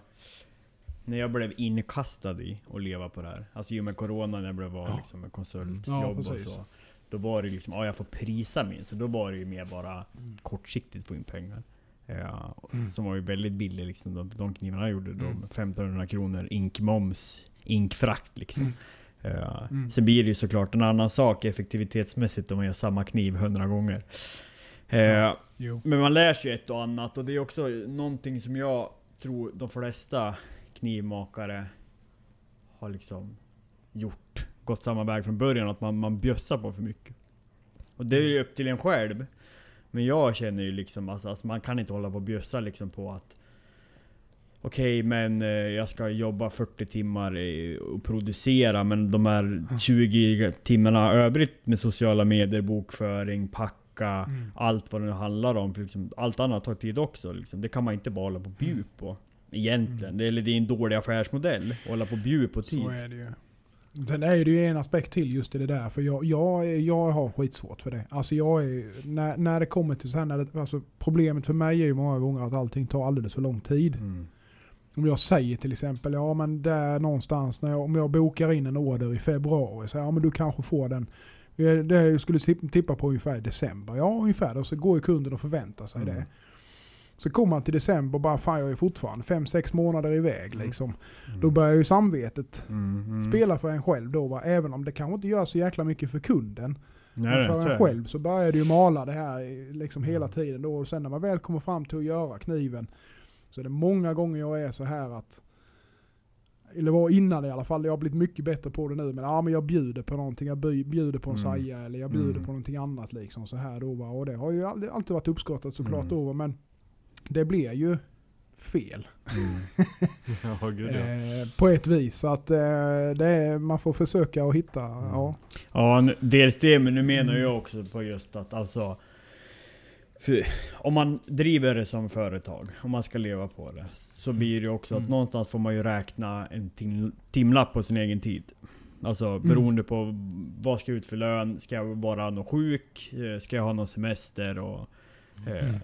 när jag blev inkastad i att leva på det här. Alltså i och med corona när jag blev var Ja. liksom med konsultjobb Ja, och så. Då var det liksom, ja jag får prisa min. Så då var det ju mer bara kortsiktigt få in pengar. Ja, Mm. Som var ju väldigt billig liksom. De, de knivarna gjorde, de Mm. 1500 kronor, inkmoms, inkfrakt liksom. Mm. Ja. Mm. Sen blir det ju såklart en annan sak effektivitetsmässigt om man gör samma kniv 100 gånger. Eh, Jo. men man lär sig ju ett och annat och det är också någonting som jag tror de flesta knivmakare har liksom gjort. Gått samma väg från början, att man, man bjössar på för mycket. Och det är ju upp till en själv. Men jag känner ju liksom alltså, alltså man kan inte hålla på och bjössa liksom på att Okej men eh, jag ska jobba 40 timmar i- och producera men de här 20 timmarna övrigt med sociala medier, bokföring, packa, Mm. allt vad det nu handlar om. Liksom, allt annat tar tid också. Liksom. Det kan man inte bara hålla på och bjuda på. Egentligen. Mm. Det, är, det är en dålig affärsmodell. Att hålla på och bjuda på tid. Så är det ju. Sen är det ju en aspekt till just i det där. För jag, jag, jag har skitsvårt för det. Alltså jag är, när, när det kommer till så här, när det, alltså problemet för mig är ju många gånger att allting tar alldeles för lång tid. Mm. Om jag säger till exempel, ja men där någonstans, när jag, om jag bokar in en order i februari, så ja men du kanske får den, eh, det jag skulle tipp- tippa på ungefär i december. Ja ungefär, och så går ju kunden och förväntar sig Mm. det. Så kommer man till december och bara fan jag är fortfarande 5-6 månader iväg Mm. liksom. Då börjar ju samvetet Mm, mm. spela för en själv då va? Även om det kanske inte gör så jäkla mycket för kunden. Nej, Men för en själv så börjar det ju mala det här liksom hela tiden då. Och sen när man väl kommer fram till att göra kniven så är det många gånger jag är så här att eller var innan i alla fall, jag har blivit mycket bättre på det nu. Men ja men jag bjuder på någonting, jag bjuder på en Mm. saja eller jag bjuder Mm. på någonting annat liksom så här då va. Och det har ju alltid varit uppskattat såklart Mm. då. Men det blir ju fel. Mm. Ja, gud ja. Eh, på ett vis. Så att eh, det är, man får försöka att hitta, Mm. ja. Ja, dels det, men nu menar Mm. jag också på just att alltså... För, om man driver det som företag, om man ska leva på det, så blir det också att Mm. någonstans får man ju räkna en tim timlapp på sin egen tid. Alltså beroende på vad ska jag ut för lön, ska jag vara någon sjuk, Eh, ska jag ha någon semester och... Eh, Mm.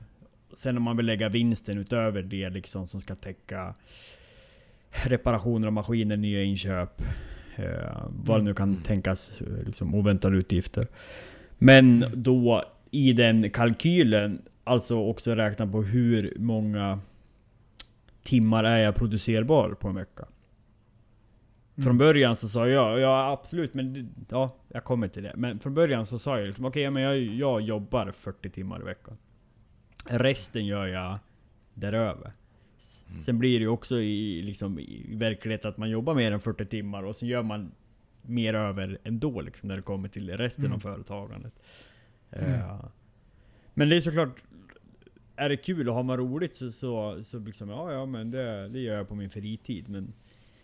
Sen om man vill lägga vinsten utöver det liksom som ska täcka reparationer av maskiner, nya inköp. Eh, vad det nu kan Mm. tänkas, eh, liksom oväntade utgifter. Men då i den kalkylen, alltså också räkna på hur många timmar är jag producerbar på en vecka. Mm. Från början så sa jag, ja absolut, men ja, jag kommer till det. Men från början så sa jag liksom, okej men jag, jag jobbar 40 timmar i veckan. Resten gör jag däröver. Mm. Sen blir det ju också i, liksom, i verklighet att man jobbar mer än 40 timmar och sen gör man mer över ändå liksom, när det kommer till resten Mm. av företagandet. Mm. Eh, men det är såklart, är det kul och har man roligt så, så, så liksom, ja ja men det, det gör jag på min fritid. Men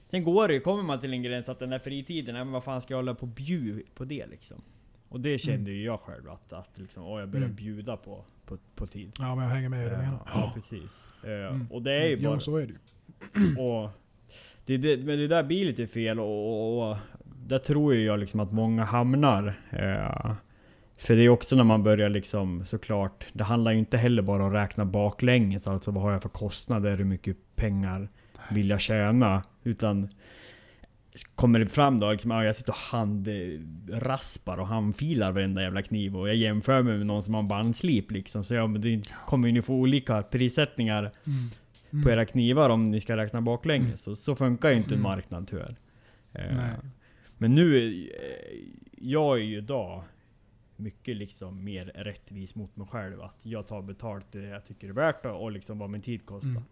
sen går det kommer man till en gräns att den där fritiden, ja, men vad fan ska jag hålla på och bjuda på det liksom? Och det kände ju jag själv att, att liksom, åh, jag börjar Mm. bjuda på, på, på tid. Ja men jag hänger med i det Eh, menar. Ja, precis. Eh, Mm. Och det är ju bara... Ja så är det. Och det, det, men det där blir lite fel och, och, och där tror jag liksom att många hamnar. Eh, för det är också när man börjar liksom såklart, det handlar ju inte heller bara om att räkna baklänges, alltså vad har jag för kostnader, hur mycket pengar vill jag tjäna? Utan kommer det fram då, liksom, ja, jag sitter och handraspar och handfilar varenda jävla kniv och jag jämför mig med någon som har bandslip liksom. Så ja, men det kommer ju ni få olika prissättningar Mm. på era knivar om ni ska räkna baklänges. Så, så funkar ju inte en Mm. marknad tyvärr. Nej. Men nu, eh, jag är ju idag mycket liksom mer rättvis mot mig själv. Att jag tar betalt det jag tycker är värt och liksom vad min tid kostar.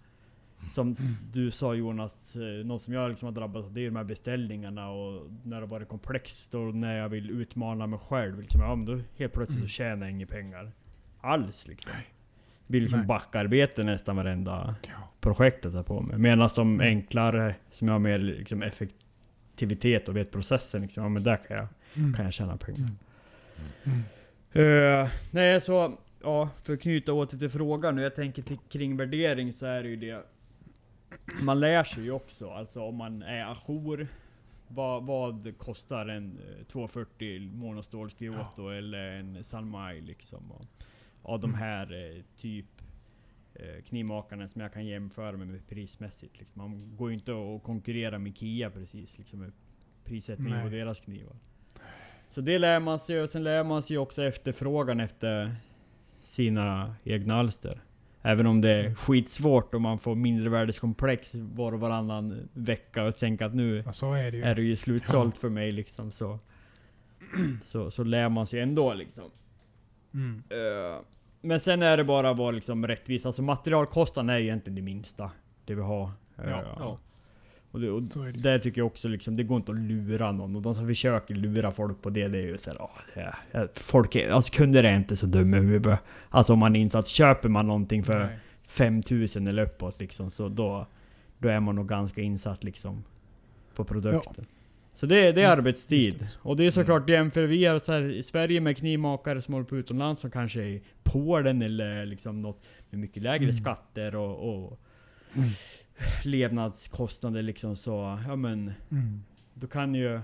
Mm. Som du sa Jonas, eh, något som jag liksom har drabbats av det är de här beställningarna och när det varit komplext och när jag vill utmana mig själv. Liksom, ja, men då helt plötsligt Mm. så tjänar jag inga pengar alls. Liksom. Det blir liksom Nej. backarbete nästan varenda Ja. projektet är på mig. Medan de Mm. enklare, som jag har mer liksom effektivitet och vet processen, liksom, ja, men där kan jag, Mm. kan jag tjäna pengar. Mm. Eh, nej, så ja, för att knyta åter till frågan nu. Jag tänker till, kring värdering så är det ju det. Man lär sig ju också, alltså om man är ajour. Vad, vad kostar en eh, 240 monostål Kyoto eller en Salmai liksom? Och, av de Mm. här eh, typ eh, knivmakarna som jag kan jämföra med, med prismässigt. Liksom. Man går ju inte att konkurrera med Kia precis, liksom, med prissättning på deras knivar. Så det lär man sig och sen lär man sig också efterfrågan efter sina egna alster. Även om det är skitsvårt och man får mindrevärdeskomplex var och varannan vecka och tänka att nu Ja, så är det ju. är det ju slutsålt för mig liksom så, så. Så lär man sig ändå liksom. Mm. Eh, men sen är det bara att vara liksom rättvis. Alltså materialkostnaden är egentligen det minsta. Det vi har. Eh, Ja, ja. Och, det, och det. där tycker jag också liksom, det går inte att lura någon. Och de som försöker lura folk på det, det är ju såhär, är, folk är, alltså kunder är inte så dumma i huvudet. Alltså om man är insatt, köper man någonting för Nej. 5000 eller uppåt liksom, så då, då är man nog ganska insatt liksom på produkten. Så det, det är Mm, arbetstid. det. Och det är såklart, jämför vi är så här, i Sverige med knivmakare som håller på utomlands som kanske är i Polen eller liksom något med mycket lägre Mm. skatter och, och Mm. Levnadskostnader liksom så, ja men Mm. då kan ju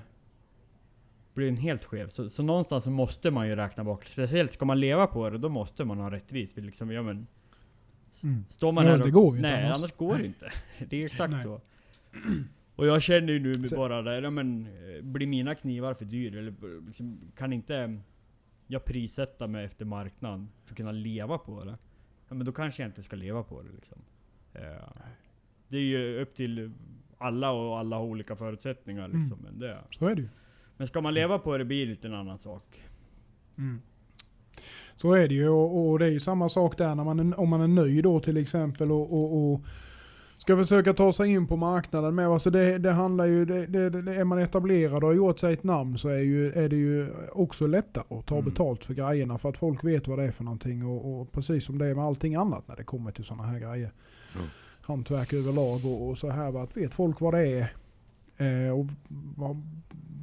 bli en helt skev. Så, så någonstans så måste man ju räkna bak. Speciellt ska man leva på det, då måste man ha rättvis. För liksom, ja, men, Mm. står man Ja, här det och, går ju inte Nej, annars. annars går det inte. Det är exakt Nej. så. Och jag känner ju nu med Så- bara där, ja men eh, blir mina knivar för dyra? Eller liksom, kan inte jag prissätta mig efter marknaden för att kunna leva på det? ja, men då kanske jag inte ska leva på det liksom. Eh, det är ju upp till alla och alla har olika förutsättningar liksom. Men, det, Så är det ju. men ska man leva på det blir det lite en annan sak. Mm. Så är det ju och, och det är ju samma sak där när man är, om man är nöjd då till exempel och, och, och ska försöka ta sig in på marknaden med. Alltså det, det handlar ju, det, det, det, är man etablerad och har gjort sig ett namn så är, ju, är det ju också lättare att ta Mm. betalt för grejerna för att folk vet vad det är för någonting och, och precis som det är med allting annat när det kommer till sådana här grejer. Mm. Hantverk överlag och, och så här va, att vet folk vad det är eh, och har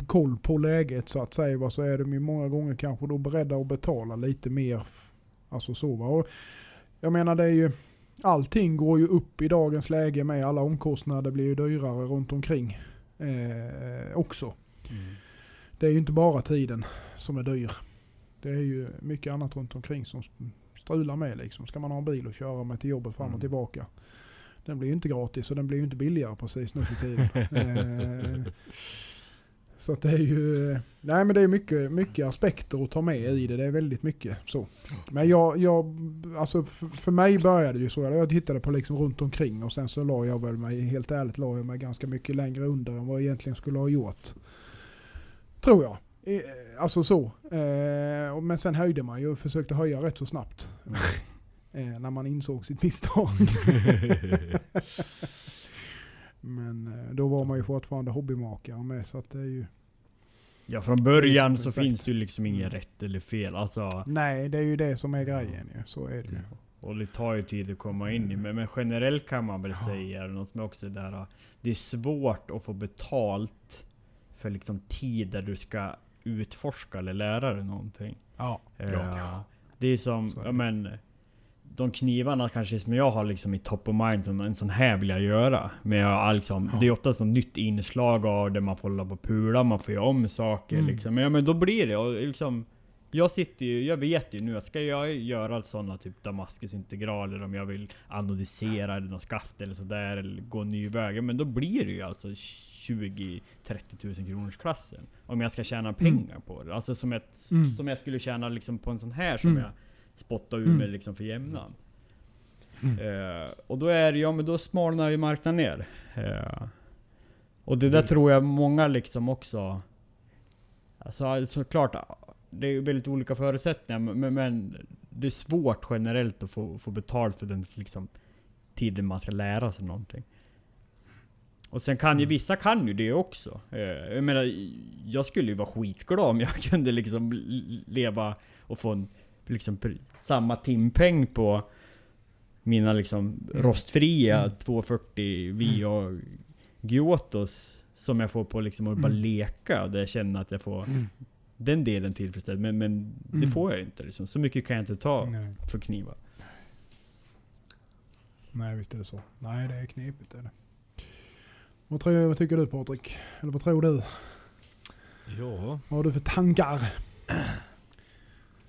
koll på läget så att säga va, så är de ju många gånger kanske då beredda att betala lite mer. Alltså så va. Och jag menar det är ju Allting går ju upp i dagens läge med alla omkostnader blir ju dyrare runt omkring eh, också. Det är ju inte bara tiden som är dyr. Det är ju mycket annat runt omkring som strular med liksom. Ska man ha en bil och köra med till jobbet fram och Mm. tillbaka. Den blir ju inte gratis och den blir ju inte billigare precis nu för tiden. eh, så att det är ju, eh, nej men det är mycket, mycket aspekter att ta med i det. Det är väldigt mycket så. Men jag, jag alltså för, för mig började det ju så. Jag tittade på liksom runt omkring och sen så la jag väl mig, helt ärligt la jag mig ganska mycket längre under än vad jag egentligen skulle ha gjort. Tror jag. Eh, Alltså så. Men sen höjde man ju och försökte höja rätt så snabbt. eh, när man insåg sitt misstag. Men eh, då var man ju fortfarande hobbymakare med så att det är ju... Ja från början så Exakt. finns det ju liksom ingen Mm. rätt eller fel. Alltså, Nej, det är ju det som är grejen ju. Så är det ju. och det tar ju tid att komma in i. Men, men generellt kan man väl Ja. säga, något som är också där. Det är svårt att få betalt för liksom tid där du ska utforska eller lära dig någonting. Ja. Eh, Ja. Det är som, är ja men de knivarna kanske som jag har liksom i top of mind, som en sån här vill jag göra. Men jag liksom, Ja. det är oftast något nytt inslag av det, man får hålla på och pula, man får göra om saker Mm. liksom. Men, ja, men då blir det, och liksom jag sitter ju, jag vet ju nu att ska jag göra sådana typ Damaskusintegraler om jag vill anodisera eller något skaft eller sådär eller gå ny väg. Men då blir det ju alltså 20-30 tusen kronors klassen. Om jag ska tjäna pengar på det. Alltså som, ett, Mm. som jag skulle tjäna liksom på en sån här som Mm. jag spottar ur Mm. mig liksom för jämnan. Mm. Eh, och då är det, ja men då smalnar ju marknaden ner. Eh, och det där Mm. tror jag många liksom också... Alltså såklart, det är väldigt olika förutsättningar men, men det är svårt generellt att få, få betalt för den liksom, tiden man ska lära sig någonting. Och sen kan ju Mm. vissa kan ju det också. Eh, jag menar, jag skulle ju vara skitglad om jag kunde liksom leva och få en, liksom, samma timpeng på mina liksom rostfria Mm. 240 VA Gyotos som jag får på liksom att bara Mm. leka. Där jag känner att jag får Mm. den delen tillfredsställd. Men, men det Mm. får jag ju inte liksom. Så mycket kan jag inte ta Nej. för knivar. Nej, visst är det så. Nej, det är knepigt. Är det. Vad, tror, vad tycker du Patrik? Eller vad tror du? Ja, Vad har du för tankar?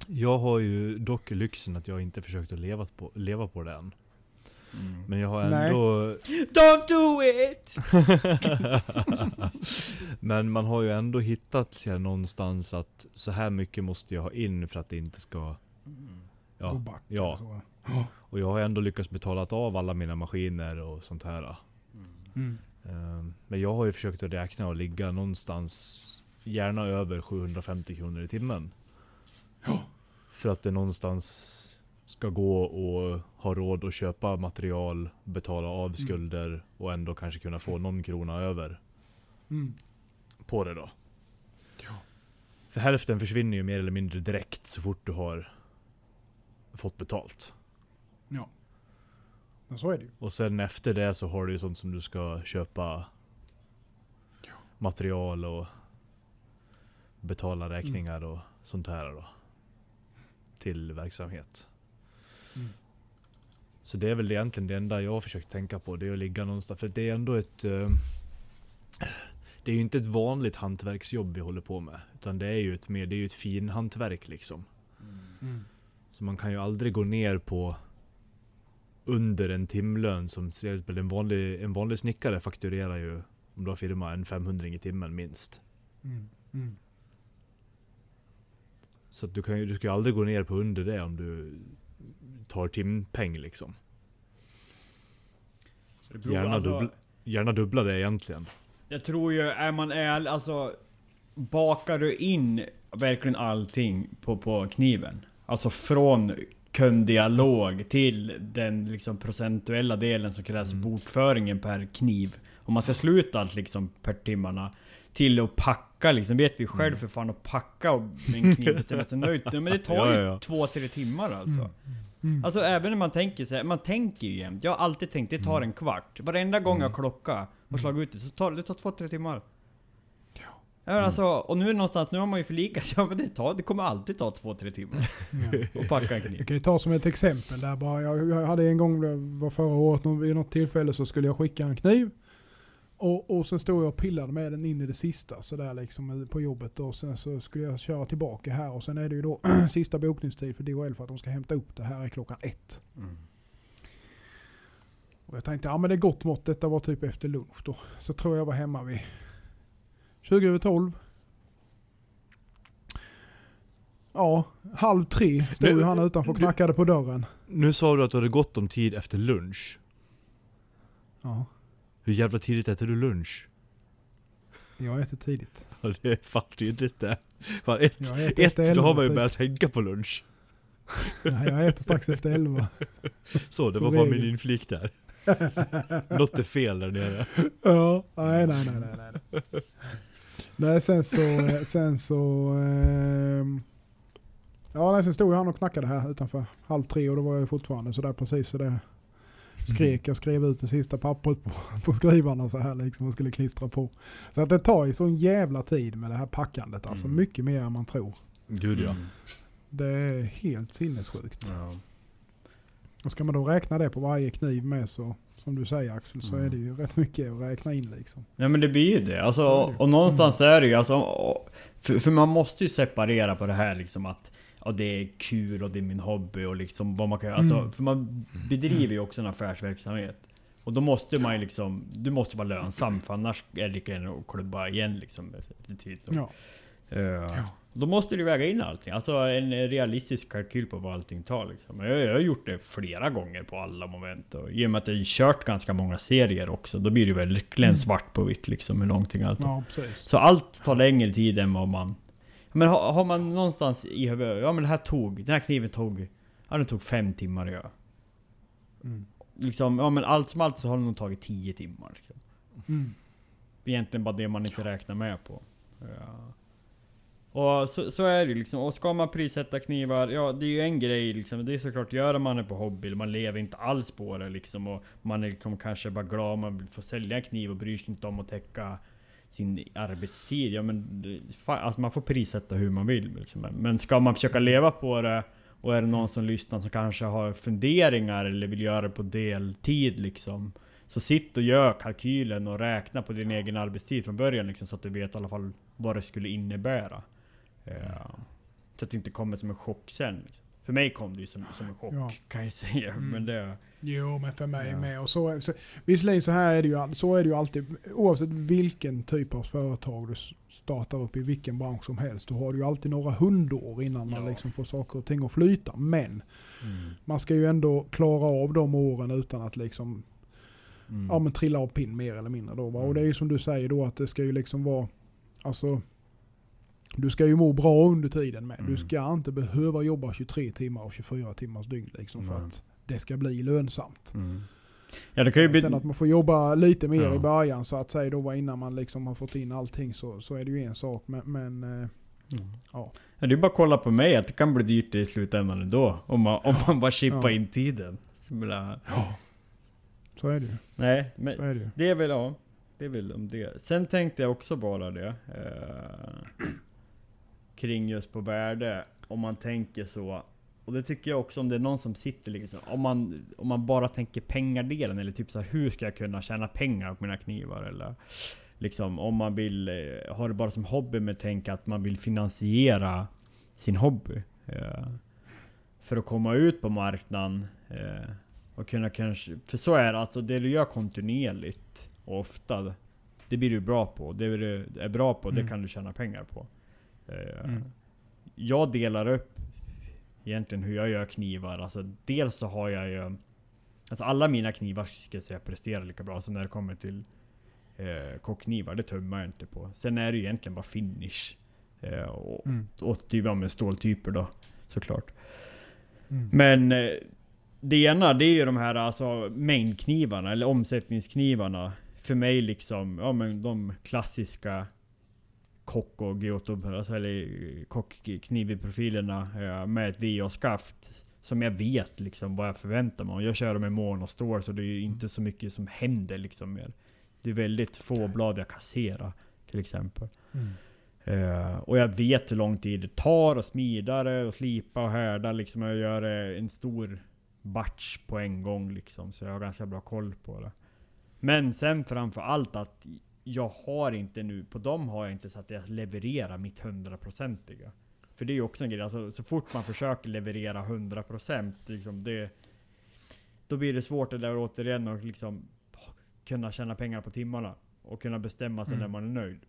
Jag har ju dock lyxen att jag inte försökt att leva på, leva på det än. Men jag har Nej. ändå... Don't do it! Men man har ju ändå hittat sig någonstans att så här mycket måste jag ha in för att det inte ska... Gå Ja, back ja. så. Ja. och jag har ändå lyckats betala av alla mina maskiner och sånt här. Mm. Ehm, Men jag har ju försökt att räkna och ligga någonstans, gärna över 750 kronor i timmen. För att det någonstans ska gå och ha råd att köpa material, betala av skulder och ändå kanske kunna få någon krona över Mm. på det då. Ja. För hälften försvinner ju mer eller mindre direkt så fort du har fått betalt. Ja. Men så är det ju. Och sen efter det så har du ju sånt som du ska köpa material och betala räkningar och sånt här då. Till verksamhet. Mm. Så det är väl egentligen det enda jag har försökt tänka på. Det är att ligga någonstans. För det är ändå ett... eh, Det är ju inte ett vanligt hantverksjobb vi håller på med. Utan det är ju ett, mer, det är ju ett finhantverk liksom. Mm. Så man kan ju aldrig gå ner på under en timlön som en vanlig, en vanlig snickare fakturerar ju om du har firma en 500 i timmen minst. Mm. Mm. Så du, kan du ska aldrig gå ner på under det om du tar timpeng liksom. Beror- Gärna, alltså, dubbla, gärna dubbla det egentligen. Jag tror ju, är man ärlig, alltså Bakar du in verkligen allting på, på kniven? Alltså från kunddialog till den liksom procentuella delen som krävs Mm. bokföringen per kniv. Om man ska sluta allt liksom per timmarna. Till att packa liksom, vet vi själv Mm. för fan att packa och en kniv Men det tar Ja, ju ja, ja. två, tre timmar alltså. Mm. Alltså även när man tänker sig, man tänker ju jämt. Jag har alltid tänkt det tar en kvart. Varenda gång jag klockar och slagit ut det så tar det tar två, tre timmar. Ja. men Alltså, och nu är det någonstans, nu har man ju förlikat sig, ja, det, tar, det kommer alltid ta två, tre timmar Ja. att packa en kniv. Jag kan ju ta som ett exempel där bara. Jag, jag hade en gång, det var förra året, vid något tillfälle så skulle jag skicka en kniv. Och, och sen stod jag och pillade med den in i det sista sådär liksom på jobbet. Och sen så skulle jag köra tillbaka här och sen är det ju då sista bokningstid för DHL för att de ska hämta upp det här är klockan ett. Och jag tänkte, ja men det är gott mått, detta var typ efter lunch då. Så tror jag var hemma vid 20 över 12. Ja, halv tre stod Nu- han utanför och knackade på dörren. Nu sa du att du hade gott om tid efter lunch. Ja, Hur jävla tidigt äter du lunch? jag äter tidigt. Ja, det är fan tydligt det. Fan ett, Jag ett efter då har man ju typ. börjat tänka på lunch. Nej, jag äter strax efter elva. Så, det Som var bara min regel. inflik där. Något är fel där nere. Ja, nej, nej, nej, nej. Nej, nej sen så, sen så, ehm, ja, nej, sen stod han och knackade här utanför halv tre och då var jag fortfarande sådär precis så det skrek. Jag skrev ut det sista pappret på, på skrivarna så här liksom och skulle klistra på. Så att det tar ju sån jävla tid med det här packandet. Alltså Mm. mycket mer än man tror. Gud ja. Mm. Det är helt sinnessjukt. Ja. Och ska man då räkna det på varje kniv med så, som du säger Axel, så Mm. är det ju rätt mycket att räkna in liksom. Ja men det blir ju det. Alltså, det och någonstans är det ju alltså... och- För, för man måste ju separera på det här liksom att Ja det är kul och det är min hobby och liksom vad man kan göra. Alltså, Mm. för man bedriver ju också en affärsverksamhet. Och då måste man ju liksom... Du måste vara lönsam för annars är det lika gärna att klubba igen liksom efter tid. Ja. Eh, Då måste du väga in allting. Alltså en realistisk kalkyl på vad allting tar liksom. Jag, jag har gjort det flera gånger på alla moment. Och I och med att jag har kört ganska många serier också. Då blir det verkligen Mm. svart på vitt liksom hur långt allt ja, precis. Så allt tar längre tid än vad man... Men har, har man någonstans i huvudet, ja men det här tog, den här kniven tog, ja den tog fem timmar att göra. Mm. Liksom, ja men allt som allt så har det nog tagit tio timmar. Liksom. Mm. Egentligen bara det man inte räknar med på. Ja. Och så, så är det liksom. Och ska man prissätta knivar, ja det är ju en grej liksom. Det är såklart, gör man det på hobby, man lever inte alls på det liksom. Och man är liksom kanske bara glad man vill få sälja en kniv och bryr sig inte om att täcka sin arbetstid. Ja men fan, alltså man får prissätta hur man vill. Liksom. Men ska man försöka leva på det och är det någon som lyssnar som kanske har funderingar eller vill göra det på deltid liksom. Så sitt och gör kalkylen och räkna på din egen arbetstid från början liksom, så att du vet i alla fall vad det skulle innebära. Ja. Så att det inte kommer som en chock sen. Liksom. För mig kom det ju som, som en chock Ja. kan jag säga. Mm. Men det... Jo, men för mig Ja. med. Och så, så, visserligen så här är det ju, så är det ju alltid, oavsett vilken typ av företag du startar upp i vilken bransch som helst, då har du ju alltid några hundår innan man Ja. liksom får saker och ting att flyta. Men man ska ju ändå klara av de åren utan att liksom Mm. ja, men trilla av pinn mer eller mindre. Då, va? Och det är ju som du säger då att det ska ju liksom vara, alltså du ska ju må bra under tiden med. Du Mm. ska inte behöva jobba 23 timmar och 24 timmars dygn liksom för att det ska bli lönsamt. Mm. Ja det kan ju bli... Sen att man får jobba lite mer Ja. i början så att säga då innan man liksom har fått in allting så, så är det ju en sak. Men, men eh, Ja, det är bara att kolla på mig att det kan bli dyrt i slutändan ändå. Om man, om man bara chippar Ja. in tiden. Menar, så är det ju. Nej, men Så är det ju. det är väl ja. Det är väl om det. Sen tänkte jag också bara det. Eh, kring just på värde. Om man tänker så. Och det tycker jag också om det är någon som sitter liksom. Om man, om man bara tänker pengadelen. Eller typ så här, hur ska jag kunna tjäna pengar på mina knivar? Eller liksom om man vill eh, ha det bara som hobby med tänka att man vill finansiera sin hobby. Eh, för att komma ut på marknaden. Eh, och kunna kanske... För så är det alltså, det du gör kontinuerligt och ofta. Det blir du bra på. Det du är bra på, Mm. det kan du tjäna pengar på. Eh, Mm. Jag delar upp egentligen hur jag gör knivar. Alltså dels så har jag ju... Alltså alla mina knivar ska jag säga presterar lika bra. Så när det kommer till eh, kockknivar, det tummar jag inte på. Sen är det ju egentligen bara finish. Eh, och, Mm. och typ av med ståltyper då, såklart. Mm. Men eh, det ena det är ju de här alltså mängdknivarna, eller omsättningsknivarna. För mig liksom, ja men de klassiska kock och Giotto, alltså eller kockknivprofilerna eh, med ett VA-skaft. Som jag vet liksom vad jag förväntar mig. Jag kör dem i mån och stål så det är ju inte så mycket som händer liksom mer. Det är väldigt få blad jag kasserar till exempel. Mm. Eh, och jag vet hur lång tid det tar att smida det och slipa och härda liksom. Jag gör eh, en stor batch på en gång liksom. Så jag har ganska bra koll på det. Men sen framför allt att jag har inte nu, på dem har jag inte så att jag levererar mitt hundraprocentiga. För det är ju också en grej, alltså, så fort man försöker leverera 100% liksom det... Då blir det svårt det där återigen att liksom kunna tjäna pengar på timmarna. Och kunna bestämma sig Mm. när man är nöjd.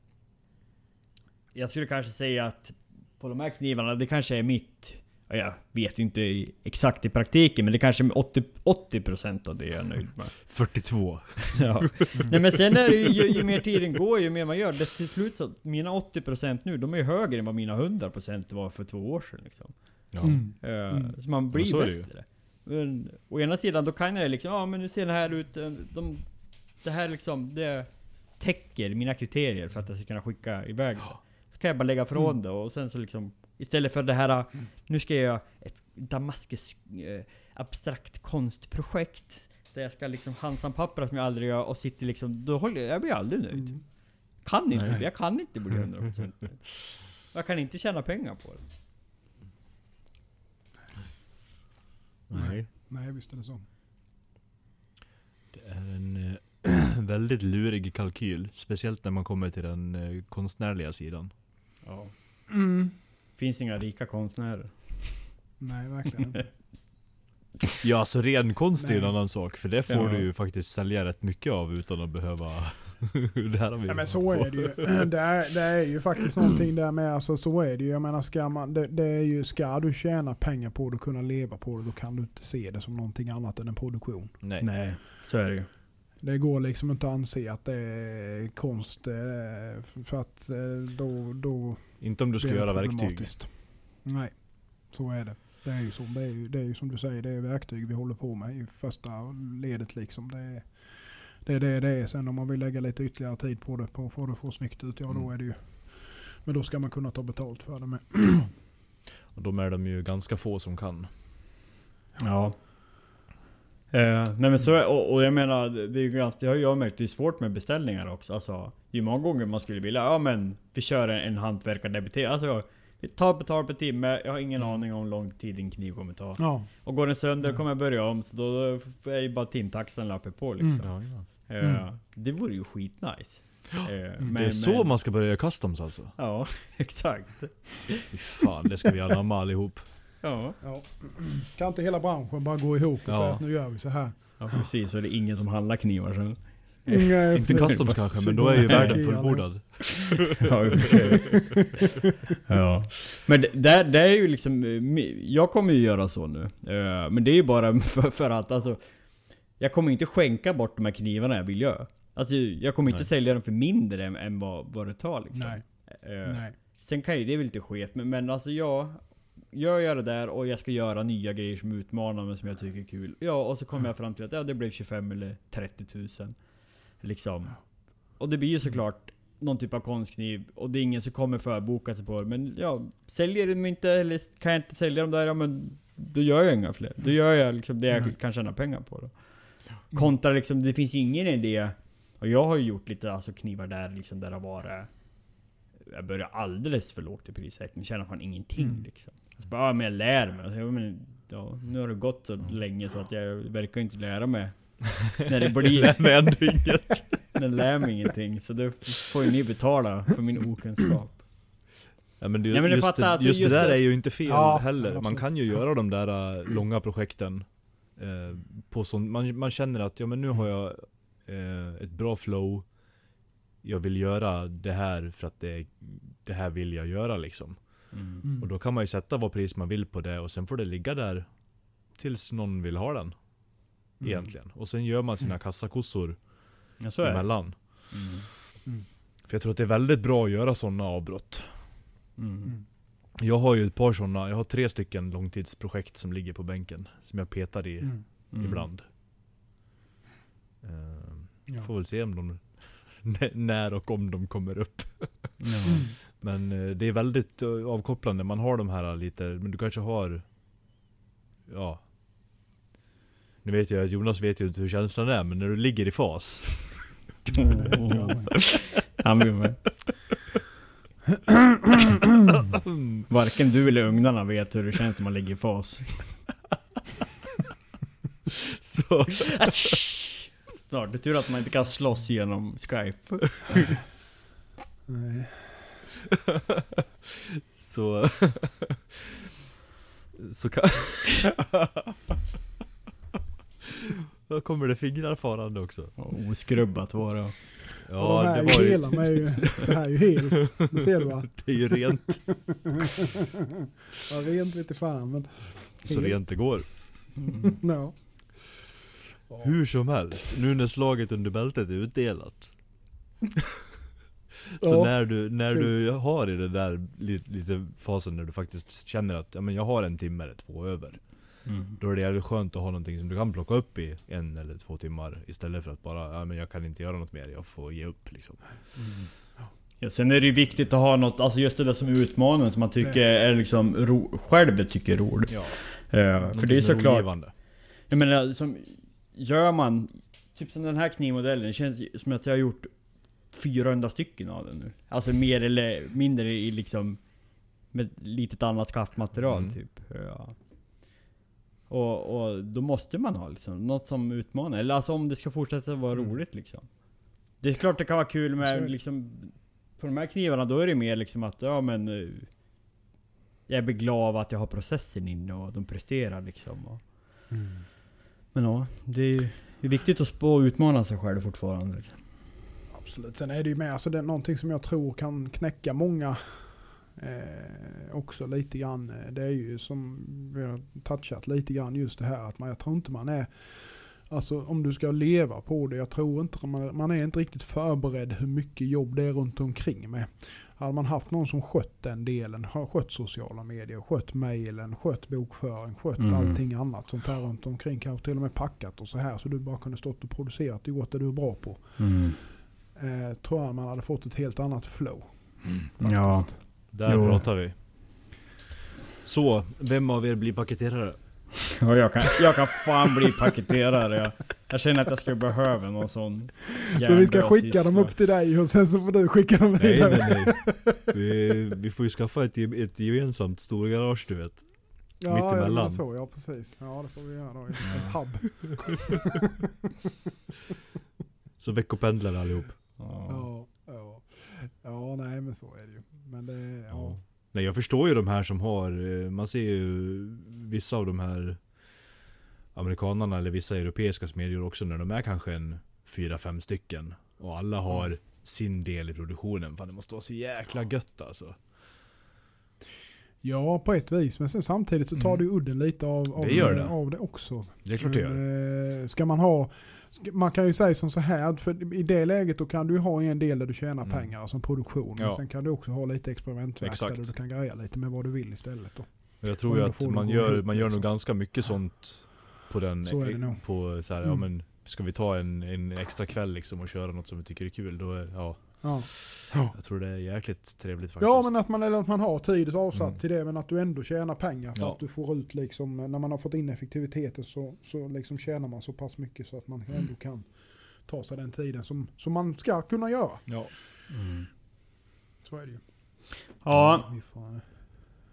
Jag skulle kanske säga att på de här knivarna, det kanske är mitt... ja, Jag vet inte exakt i praktiken, men det kanske är 80%, 80% av det jag är nöjd med. 42. Ja. Nej men sen är det ju, ju, ju mer tiden går, ju mer man gör. Det till slut så, mina 80% nu, de är ju högre än vad mina 100% var för två år sedan liksom. Ja. Mm. Eh, Mm. Så man blir så bättre. Men, å ena sidan, då kan jag liksom, ja men nu ser det här ut, eh, de, det här liksom, det täcker mina kriterier för att jag ska kunna skicka iväg det. Så kan jag bara lägga ifrån Mm. det och sen så liksom, istället för det här, nu ska jag göra ett Damaskus eh, abstrakt konstprojekt. Där jag ska liksom Hansan-pappra som jag aldrig gör och sitter liksom, då håller jag, jag blir aldrig nöjd. Mm. Kan inte, Nej. jag kan inte bli 100% nöjd. Jag kan inte tjäna pengar på det. Nej. Nej, visst är det så. Det är en eh, väldigt lurig kalkyl. Speciellt när man kommer till den eh, konstnärliga sidan. Ja. Mm. Finns inga rika konstnärer. Nej, verkligen inte. Ja, alltså ren konst är en annan sak. För det får Ja. du ju faktiskt sälja rätt mycket av utan att behöva... det här har vi Ja, men så är det ju. Det är, det är ju faktiskt någonting där med. Alltså, så är det ju. Jag menar, ska, man, det, det är ju, ska du tjäna pengar på det och kunna leva på det, då kan du inte se det som någonting annat än en produktion. Nej. Nej, så är det ju. Det går liksom inte att anse att det är konst. eh, För att eh, då, då Inte om du ska göra verktyg. Nej, så är det. Det är ju så. Det är ju, det är ju som du säger, det är verktyg vi håller på med i första ledet liksom. Det är det är det det är. Sen om man vill lägga lite ytterligare tid på det, på att få det att få snyggt ut, ja då Mm. är det ju. Men då ska man kunna ta betalt för det med. Och de är de ju ganska få som kan. Ja. Eh, nej men så och, och jag menar, det är ju ganska, det har jag märkt, det är svårt med beställningar också. Alltså, det är ju många gånger man skulle vilja, ja men vi kör en, en hantverkardebitering. Alltså, vi tar betalt per timme, jag har ingen Mm. aning om hur lång tid din kniv kommer ta. Ja, Och går den sönder Mm. kommer jag börja om, så då är det bara timtaxan lappar på liksom. Mm. Ja, ja. Eh, Mm. Det vore ju skitnice. Eh, det är så man ska börja göra customs alltså? Ja, exakt. Fy fan, det ska vi anamma allihop. Ja. ja. Kan inte hela branschen bara gå ihop och Ja. säga att nu gör vi så här? ja, precis. Så det är ingen som handlar knivar sen. Nej, Inte customs kanske, men då är ju världen fullbordad. Ja, ja. Men det, det, det är ju liksom, eh, jag kommer ju göra så nu. Eh, Men det är ju bara för, för att alltså, jag kommer inte skänka bort de här knivarna jag vill göra. Alltså jag kommer inte Nej. sälja dem för mindre än, än vad, vad det tar liksom. Nej, Eh, nej. Sen kan ju det väl lite sket, men, men alltså jag jag gör det där och jag ska göra nya grejer som utmanar mig som jag tycker är kul. Ja, och så kommer jag fram till att ja, det blev 25 eller 30 000. Liksom. Och det blir ju såklart någon typ av konstkniv och det är ingen som kommer förboka sig på det. Men ja, säljer de inte eller kan jag inte sälja dem där, ja men då gör jag inga fler. Då gör jag liksom det jag Nej. kan tjäna pengar på då. Kontra liksom, det finns ingen idé. Och jag har ju gjort lite alltså knivar där liksom där det har varit jag börjar alldeles för lågt i prissättning, tjänar fan ingenting Mm. liksom. Så bara, ja, men jag lär mig. Så, ja, men, ja, nu har det gått så länge så att jag verkar inte lära mig. När det blir... Lär mig ändå inget. Den lär mig ingenting. Så då får ju ni betala för min okunskap. Ja, men det, Ja, men du just, fattar, det, alltså, just, just det där det- är ju inte fel Ja, heller. Man kan ju göra de där äh, långa projekten. Eh, på sån, man, man känner att ja, men nu har jag eh, ett bra flow. Jag vill göra det här för att det, det här vill jag göra liksom. Mm. Mm. Och då kan man ju sätta vad pris man vill på det och sen får det ligga där tills någon vill ha den. Mm. Egentligen. Och sen gör man sina kassakossor Ja, så är det. emellan. Mm. För jag tror att det är väldigt bra att göra sådana avbrott. Mm. Mm. Jag har ju ett par sådana, jag har tre stycken långtidsprojekt som ligger på bänken. Som jag petar i Mm. Mm. ibland. Ehm, Ja. Får väl se om de, när och om de kommer upp. Ja. Men eh, det är väldigt eh, avkopplande, man har de här lite, men du kanske har Ja Nu vet jag att Jonas vet ju inte hur känslan är, men när du ligger i fas Han blir med. Varken du eller ugnarna vet hur det känns när man ligger i fas. Så Snart, det är tur att man inte kan slåss genom Skype. Nej. Så Så kan Då kommer det fingrar farande också Oskrubbat var det. Ja de här det var ju, är ju, det här är ju helt, det ser du va? det är ju rent Ja, rent vete fan men, så rent det går no. Hur som helst, nu när slaget under bältet är utdelat Så Ja, när du, när du har i den där lite, lite fasen när du faktiskt känner att ja, men jag har en timme eller två över Mm. Då är det jävligt skönt att ha någonting som du kan plocka upp i en eller två timmar Istället för att bara, ja men jag kan inte göra något mer, jag får ge upp liksom. Ja, sen är det ju viktigt att ha något, alltså just det där som är utmanande som man tycker är liksom ro, själv tycker är roligt. Ja, Eh, för det är såklart, jag menar som, gör man, typ som den här knivmodellen, det känns som att jag har gjort 400 stycken av den nu. Alltså mer eller mindre i liksom, med litet annat skaftmaterial Mm. typ. Ja. Och, och då måste man ha liksom, något som utmanar, eller alltså om det ska fortsätta vara Mm. roligt liksom. Det är klart det kan vara kul med det. liksom, på de här knivarna då är det mer liksom att, ja men eh, Jag blir glad av att jag har processen inne och de presterar liksom. Och, Mm. men ja, det är ju viktigt att spå och utmana sig själv fortfarande. liksom. Absolut. Sen är det ju med, alltså det är någonting som jag tror kan knäcka många eh, också lite grann. eh, Det är ju som vi har touchat lite grann just det här att man, jag tror inte man är Alltså om du ska leva på det, jag tror inte man, man är inte riktigt förberedd hur mycket jobb det är runt omkring med. Hade man haft någon som skött den delen, har skött sociala medier, skött mejlen, skött bokföring, skött Mm. allting annat sånt här runt omkring, kanske till och med packat och så här så du bara kunde stått och producerat, gjort det du är bra på eh, tror jag man hade fått ett helt annat flow. Ja. faktiskt. Där Jo. pratar vi Så, vem av er blir paketerare? Och jag kan, jag kan fan bli paketerare. Jag, jag känner att jag skulle behöva någon sån Så vi ska skicka dem upp till dig och sen så får du skicka dem Nej vidare. nej nej vi, vi får ju skaffa ett, ett gemensamt storgarage du vet ja, mitt ja, så, ja precis. Ja det får vi göra då. Ett hub. Så veckopendlare allihop Ja. Ja, ja. ja, nej men så är det ju. Men det, ja. Nej jag förstår ju de här som har, eh, man ser ju vissa av de här Amerikanarna eller vissa europeiska smedjor också när de är kanske en fyra fem stycken Och alla har sin del i produktionen. Fan det måste vara så jäkla gött alltså. Ja, på ett vis. Men sen samtidigt så tar Mm. ju udden lite av, av, Det det. av det också. Det är klart det gör. Eh, Ska man ha, man kan ju säga som så här, för i det läget då kan du ha en del där du tjänar Mm. pengar som produktion. Men Ja. sen kan du också ha lite experimentverkstad där du kan greja lite med vad du vill istället. Då. Jag tror ju att man gör, man gör nog liksom. ganska mycket sånt på den, Så är det nog. på så här, ja Mm. men Ska vi ta en, en extra kväll liksom och köra något som vi tycker är kul, då ja Ja. Jag tror det är jäkligt trevligt faktiskt ja, men att man, eller att man har tid avsatt Mm. till det, men att du ändå tjänar pengar för Ja. att du får ut liksom, när man har fått in effektiviteten så, så liksom tjänar man så pass mycket så att man Mm. ändå kan ta sig den tiden som, som man ska kunna göra. Ja. Mm. Så är det ju. Ja, Vi får,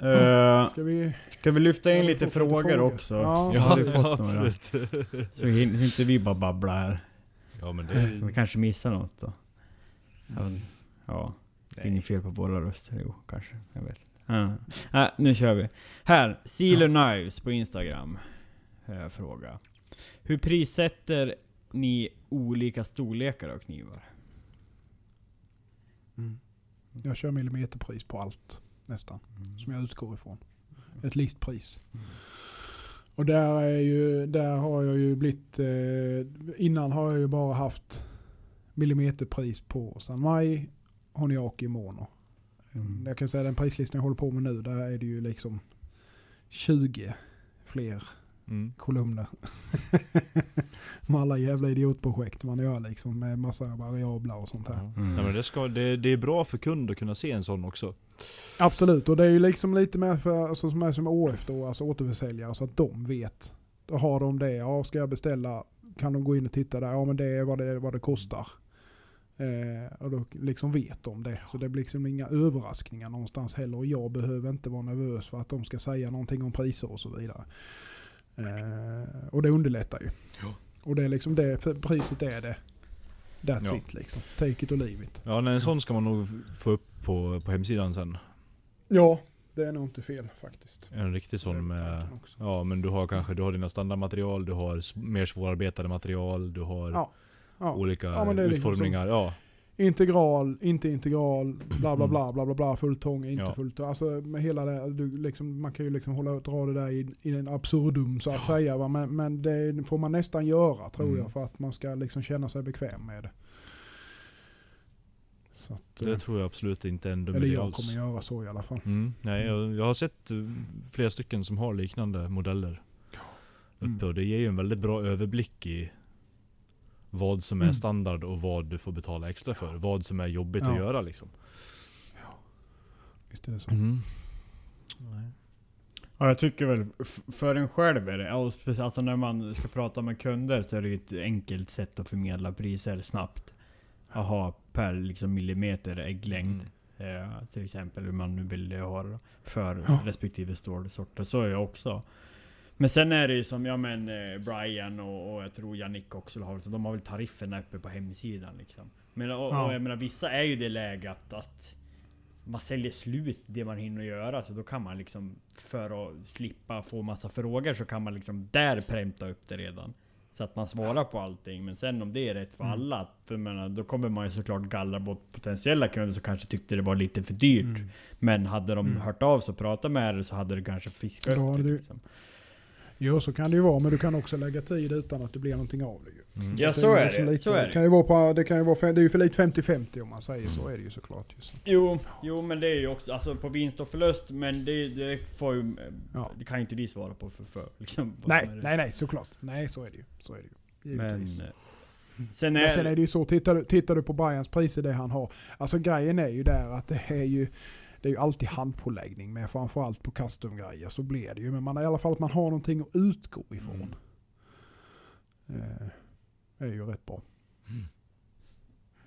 eh, ska vi... ska vi lyfta in Ja, vi lite frågor, frågor. också? Ja. Jag Ja, några. absolut. Så hin- inte vi bara babbla här. Ja men det Vi är, kanske missar något då. Ja, men- Ja, det är nej. inget fel på våra röster. Jo, kanske. Jag vet. Ja. Nej, nu kör vi. Här, Sealer Knives på Instagram. Eh, fråga. Hur prissätter ni olika storlekar av knivar? Mm. Jag kör millimeterpris på allt. nästan. Som jag utgår ifrån. Ett listpris. Och där, är ju, där har jag ju blivit, eh, innan har jag ju bara haft millimeterpris på San Mai, Honiaki, Mono. Mm. Jag kan säga den prislistan jag håller på med nu, där är det ju liksom 20 fler Mm. kolumner. med alla jävla idiotprojekt man gör liksom med massa variabler och sånt här. Ja. Mm. Nej, men det, ska, det, det är bra för kund att kunna se en sån också. Absolut, och det är ju liksom lite mer för, alltså, som är som ÅF då, alltså återförsäljare, så att de vet. Då har de det, ja ska jag beställa, kan de gå in och titta där, ja men det är vad det, vad det kostar. Eh, och då liksom vet de det. Så det blir liksom inga överraskningar någonstans heller. Och jag behöver inte vara nervös för att de ska säga någonting om priser och så vidare. Eh, och det underlättar ju. Ja. Och det är liksom det, priset är det. That's Ja. it liksom. Take it or leave it. Ja, en sån ska man nog få upp på, på hemsidan sen. Ja, det är nog inte fel faktiskt. En riktig sån med... Ja men du har kanske du har dina standardmaterial, du har mer svårarbetade material, du har Ja. Ja. olika Ja, liksom utformningar. Ja. Integral, inte integral, bla bla bla bla bla bla, fulltång, inte Ja. fulltång. Alltså med hela det, du, liksom, man kan ju liksom hålla, dra det där i, i en absurdum så att säga. Va? Men, men det får man nästan göra tror Mm. jag för att man ska liksom känna sig bekväm med det. Att, Det eh, tror jag absolut inte är en dum eller jag alls. kommer göra så i alla fall. Mm. Nej, jag, jag har sett eh, flera stycken som har liknande modeller. Uppe Mm. och det ger ju en väldigt bra överblick i vad som är Mm. standard och vad du får betala extra för. Vad som är jobbigt Ja. att göra liksom. Visst är det så. Mm. Nej. Ja, jag tycker väl för en själv är det, ja, alltså när man ska prata med kunder så är det ett enkelt sätt att förmedla priser snabbt. Att ha per liksom millimeter ägglängd. Mm. Eh, till exempel hur man nu vill ha för Ja. respektive stålsorter. Så är jag också. Men sen är det ju som, ja men eh, Brian och, och jag tror Jannik också har, så de har väl tarifferna uppe på hemsidan liksom. Men och, Ja. och jag menar vissa är ju det läget att man säljer slut det man hinner göra, så då kan man liksom för att slippa få massa frågor så kan man liksom där pränta upp det redan. Så att man svarar på allting. Men sen om det är rätt för Mm. alla, för menar, då kommer man ju såklart gallra bort potentiella kunder som kanske tyckte det var lite för dyrt. Mm. Men hade de Mm. hört av sig och pratat med er så hade det kanske fiskat upp det. du- Liksom. Jo så kan det ju vara men du kan också lägga tid utan att det blir någonting av det ju. Mm. Ja att så är liksom det. lite- Så är det. ju vara på, det kan ju vara, fe- det är ju för lite 50-50 om man säger så Mm. är det ju såklart. Ju så. Jo, jo men det är ju också alltså på vinst och förlust. Men det, det får ju... Ja. Det kan ju inte vi svara på för, för liksom, Nej, är det. nej, nej, såklart. Nej, så är det ju. Så är det ju. Men... Givetvis. eh, Sen är, Men sen är det ju så, tittar du, tittar du på Brians priser, det han har. Alltså grejen är ju där att det är ju, det är ju alltid handpåläggning med framförallt på custom-grejer så blir det ju. Men man i alla fall att man har någonting att utgå ifrån. Eh, är ju rätt bra.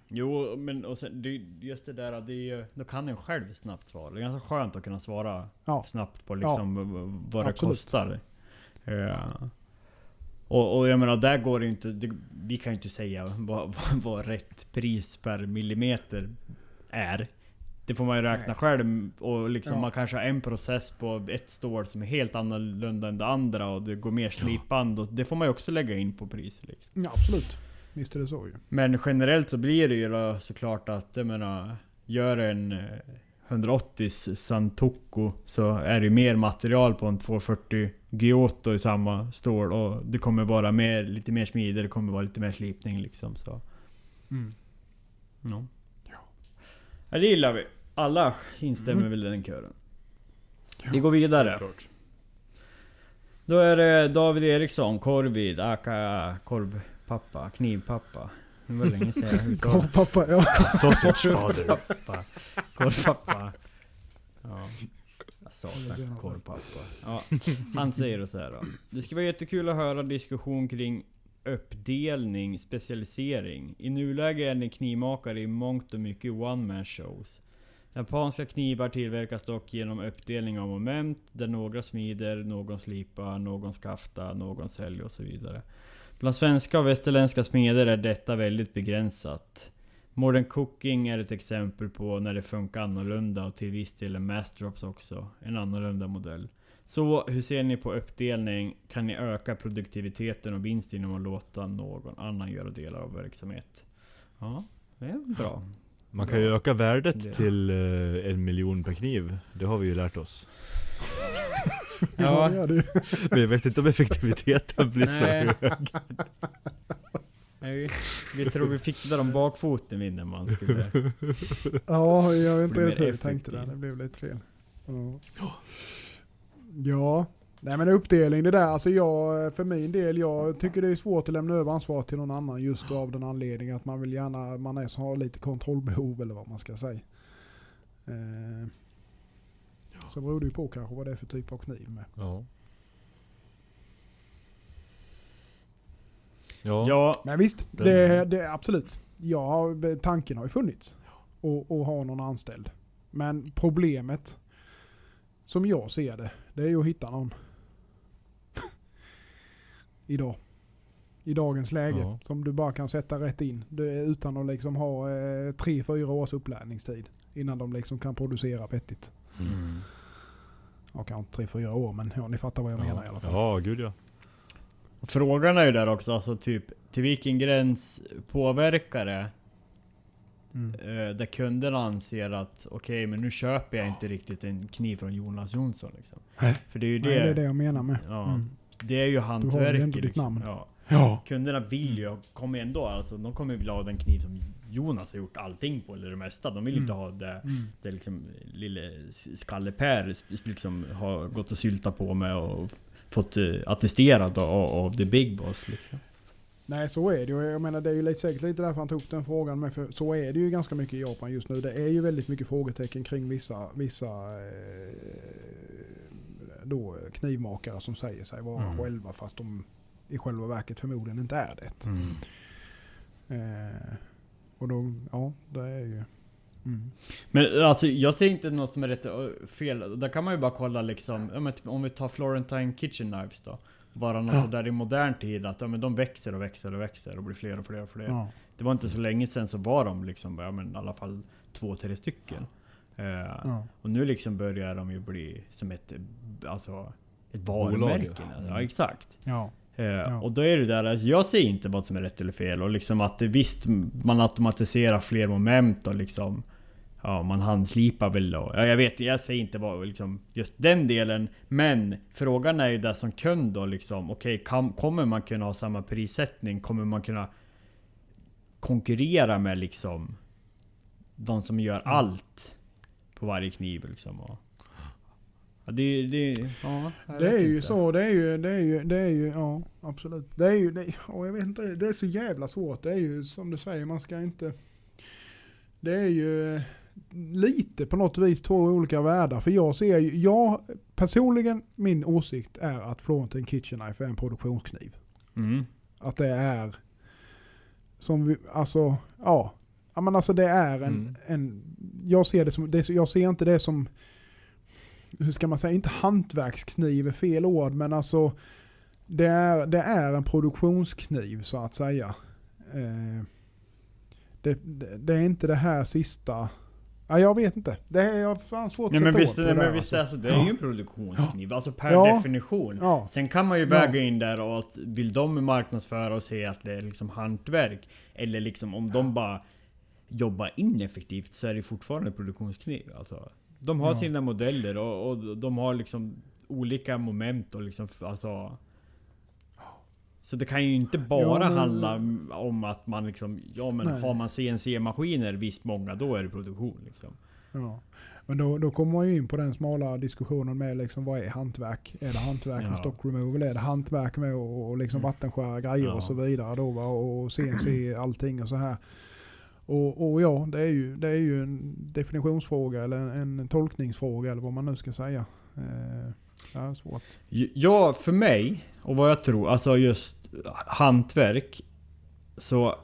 Jo, men och sen, det, just det där att det är ju, Då kan en själv snabbt svara. Det är ganska skönt att kunna svara Ja. snabbt på liksom v- vad det Absolut. kostar. Ja. Och, och jag menar, där går det inte... Det, vi kan ju inte säga vad, vad, vad rätt pris per millimeter är. Det får man ju räkna Nej. själv. Och liksom Ja. man kanske har en process på ett stål som är helt annorlunda än det andra. Och det går mer slipband. Och det får man ju också lägga in på priset. Liksom. Ja, absolut. Visst är det så ju. Men generellt så blir det ju då såklart att, jag menar, gör en eh, 180 Santoku så är det ju mer material på en 240 Giotto i samma stål och det kommer vara mer, lite mer smidig, det kommer vara lite mer slipning liksom så. Mm. Ja. Ja, det gillar vi. Alla instämmer Mm. väl i den kören. Ja, Vi går vidare. Då är det David Eriksson, Korvid, aka korvpappa, knivpappa. Det var länge sedan jag uttalade Korvpappa, ja. Sausage father. Korvpappa. Ja. Jag sa Jag ser det. något. Korvpappa. Ja. Han säger så här då. Det skulle vara jättekul att höra diskussion kring uppdelning, specialisering. I nuläget är ni knivmakare i mångt och mycket one man shows. Japanska knivar tillverkas dock genom uppdelning av moment, där några smider, någon slipar, någon skaftar, någon säljer och så vidare. Bland svenska och västerländska smeder är detta väldigt begränsat. Modern Cooking är ett exempel på när det funkar annorlunda och till viss del är Masterops också en annorlunda modell. Så hur ser ni på uppdelning? Kan ni öka produktiviteten och vinst genom att låta någon annan göra delar av verksamhet? Ja, det är bra. Man kan ju öka värdet Det- till eh, en miljon per kniv. Det har vi ju lärt oss. Ja. det gör. Men jag vet inte om effektiviteten blir så Nej. hög. Nej, vi tror vi fick det där om bakfoten innan man skulle... Ja, jag vet inte Blir riktigt hur jag tänkte där. effektiv. Det blev lite fel. Ja. ja. Nej men uppdelning det där, alltså jag, för min del, jag tycker det är svårt att lämna över ansvar till någon annan just av den anledningen att man vill gärna, man är som har lite kontrollbehov eller vad man ska säga. Eh, så beror det ju på kanske vad det är för typ av kniv med. Ja. Ja. Ja, Men visst, det, det absolut. Ja, tanken har ju funnits. Och, och ha någon anställd. Men problemet, som jag ser det, det är ju att hitta någon. Idag. I dagens läge. Ja. Som du bara kan sätta rätt in. Det är utan att liksom ha eh, tre, fyra års upplärningstid. Innan de liksom kan producera vettigt. Mm. Ja, kanske inte tre, fyra år men ja, ni fattar vad jag menar i alla fall. Ja, gud ja. frågan är ju där också, alltså typ till vilken gräns påverkar det Mm. eh, där kunderna anser att okej, men nu köper jag inte riktigt en kniv från Jonas Jonsson liksom. För det är ju det, Nej, det är det jag menar med. Ja, Mm. Det är ju har ju hantverket ändå ditt liksom. namn. Ja. Ja. Kunderna vill ju, kommer ändå, alltså de kommer vilja ha den kniv som Jonas har gjort allting på, eller det mesta. De vill inte Mm. ha det, Mm. det liksom lille Skalle-Per liksom har gått och syltat på med och fått eh, attesterat av, av the big boss liksom. Nej så är det ju. Jag menar det är ju lite, säkert lite därför han tog upp den frågan. Men för så är det ju ganska mycket i Japan just nu. Det är ju väldigt mycket frågetecken kring vissa, vissa eh, då, knivmakare som säger sig vara Mm. själva fast de i själva verket förmodligen inte är det. Mm. Eh, och då, ja det är ju... Mm. Men alltså jag ser inte något som är rätt och fel. Där kan man ju bara kolla liksom, ja, men om vi tar Florentine Kitchen Knives då. Bara något Ja. sådär i modern tid att ja, men de växer och växer och växer och blir fler och fler och fler. Ja. Det var inte så länge sedan så var de liksom, ja men i alla fall två, tre stycken. Eh, Ja. Och nu liksom börjar de ju bli som ett, eh, alltså, ett Bolag, varumärke. ja. Ja, Mm. exakt. Ja. Eh, Och då är det där att jag ser inte vad som är rätt eller fel och liksom att det visst man automatiserar fler moment och liksom Ja man handslipar väl då. Ja, jag vet, jag säger inte vad liksom just den delen. Men frågan är ju där som kund då liksom. Okej, kan- kommer man kunna ha samma prissättning? Kommer man kunna konkurrera med liksom de som gör Mm. allt på varje kniv liksom? Och, ja, det, det, ja, Det är ju inte. så, det är ju, det är ju, det är ju, ja absolut. Det är ju, det, ja, jag vet inte, det är så jävla svårt. Det är ju som du säger, man ska inte... Det är ju lite på något vis två olika världar. För jag ser ju, jag personligen, min åsikt är att Florentine Kitchen Knife är en produktionskniv. Mm. Att det är, som vi, alltså, ja. Ja men alltså det är en, Mm. en jag ser det som, det, jag ser inte det som, hur ska man säga, inte hantverkskniv är fel ord, men alltså det är, det är en produktionskniv så att säga. Eh, det, det, det är inte det här sista, ja, jag vet inte. Det är jag fan svårt Nej att sätta visst, ord på nej, det men visst alltså. alltså, det är ju en produktionskniv. Alltså per Ja. definition. Ja, Sen kan man ju väga in där och att vill de marknadsföra och säga att det är liksom hantverk. Eller liksom om de bara jobbar ineffektivt så är det fortfarande produktionskniv. Alltså, de har Ja. sina modeller och, och de har liksom olika moment och liksom alltså så det kan ju inte bara Ja, men- handla om att man liksom, ja men Nej. har man CNC-maskiner, visst många, då är det produktion liksom. Ja. Men då, då kommer man ju in på den smala diskussionen med liksom, vad är hantverk? Är det hantverk Ja. med stock removal? Är det hantverk med att och liksom Mm. vattenskära grejer Ja. och så vidare då va? Och CNC allting och så här. Och, och ja, det är, ju, det är ju en definitionsfråga eller en, en tolkningsfråga eller vad man nu ska säga. Eh, det är svårt. Ja, för mig och vad jag tror, alltså just hantverk. Så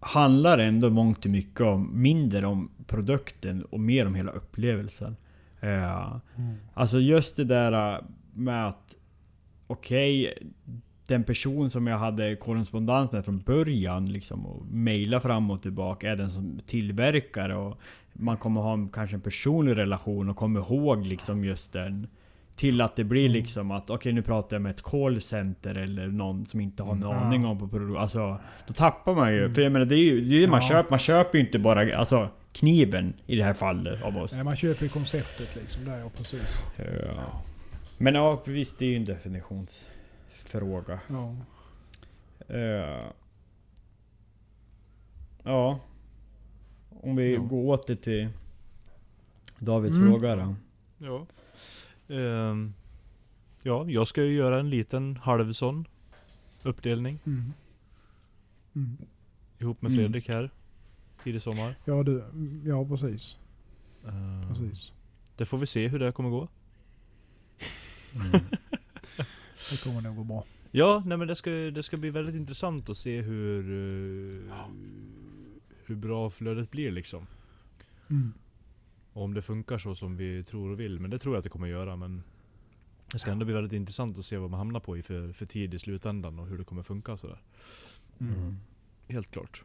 handlar det ändå mångt och mycket om, mindre om produkten och mer om hela upplevelsen. Eh, Alltså just det där med att Okej, den person som jag hade korrespondens med från början liksom och mejla fram och tillbaka är den som tillverkar och man kommer ha en, kanske en personlig relation och kommer ihåg liksom just den till att det blir Mm. liksom att okej nu pratar jag med ett callcenter eller någon som inte har en Mm. aning om på produktion. Alltså då tappar man ju. Mm. För jag menar det är ju det, är det man Ja. köper. Man köper ju inte bara alltså kniven i det här fallet av oss. Nej, man köper ju konceptet liksom. Där, ja precis. Ja. Men ja, visst det är ju en definitionsfråga. Ja. Eh, ja. Om vi Ja. går åter till Davids Mm. fråga då. Ja. Ehm, ja, jag ska ju göra en liten halv sån uppdelning Mm. Mm. ihop med Mm. Fredrik här. Tidig sommar. Ja, du, ja precis. Ehm, precis. Det får vi se hur det kommer gå. Det kommer nog gå bra. Ja, nej men det ska, det ska bli väldigt intressant att se hur, eh, hur bra flödet blir liksom. Mm. Och om det funkar så som vi tror och vill. Men det tror jag att det kommer göra. Men det ska ändå bli väldigt intressant att se vad man hamnar på i för, för tid i slutändan och hur det kommer funka sådär. Mm. Helt klart.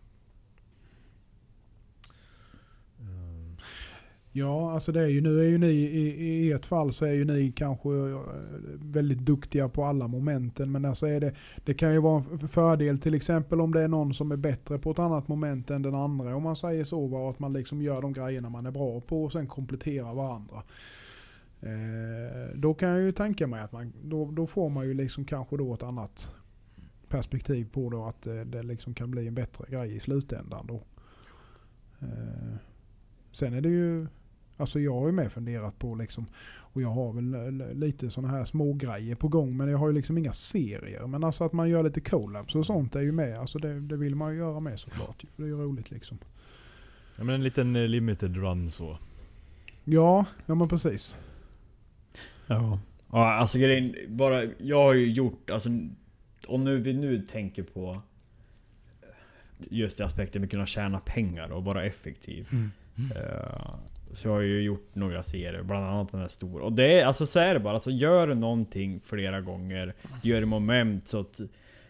Ja, alltså det är ju, nu är ju ni, i, i ert fall så är ju ni kanske eh, väldigt duktiga på alla momenten. Men alltså är det, det kan ju vara en fördel till exempel om det är någon som är bättre på ett annat moment än den andra. Om man säger så, va, och att man liksom gör de grejerna man är bra på och sen kompletterar varandra. Eh, då kan jag ju tänka mig att man, då, då får man ju liksom kanske då ett annat perspektiv på då att eh, det liksom kan bli en bättre grej i slutändan då. Eh, sen är det ju Alltså jag har ju med funderat på liksom, och jag har väl eh, lite sådana här små grejer på gång men jag har ju liksom inga serier. Men alltså att man gör lite collabs och sånt är ju med. Alltså det, det vill man ju göra med såklart. ju, För det är ju roligt liksom. ja men en liten eh, limited run så. Ja, ja men precis. Ja. ja, alltså grejen, bara, jag har ju gjort, alltså om nu vi nu tänker på just det aspekten med att kunna tjäna pengar och vara effektiv. Eh, så jag har ju gjort några serier, bland annat den här stora. Och det är, alltså så är det bara, alltså gör någonting flera gånger, gör moment så att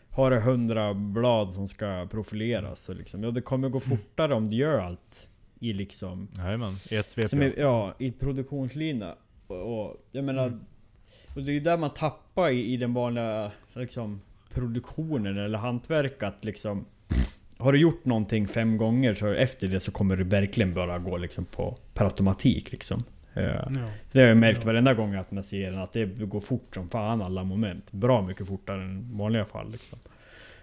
har du hundra blad som ska profileras så liksom, ja det kommer gå fortare om du gör allt i liksom Jajamän, i ett svep är, ja, i produktionslina. Och, och jag menar, Mm. och det är ju där man tappar i, i den vanliga liksom, produktionen eller hantverket liksom. Har du gjort någonting fem gånger så efter det så kommer du verkligen bara gå liksom på per automatik liksom. Eh, Ja. Det har jag märkt Ja. varenda gång att man ser den, att det går fort som fan alla moment. Bra mycket fortare än vanliga fall liksom.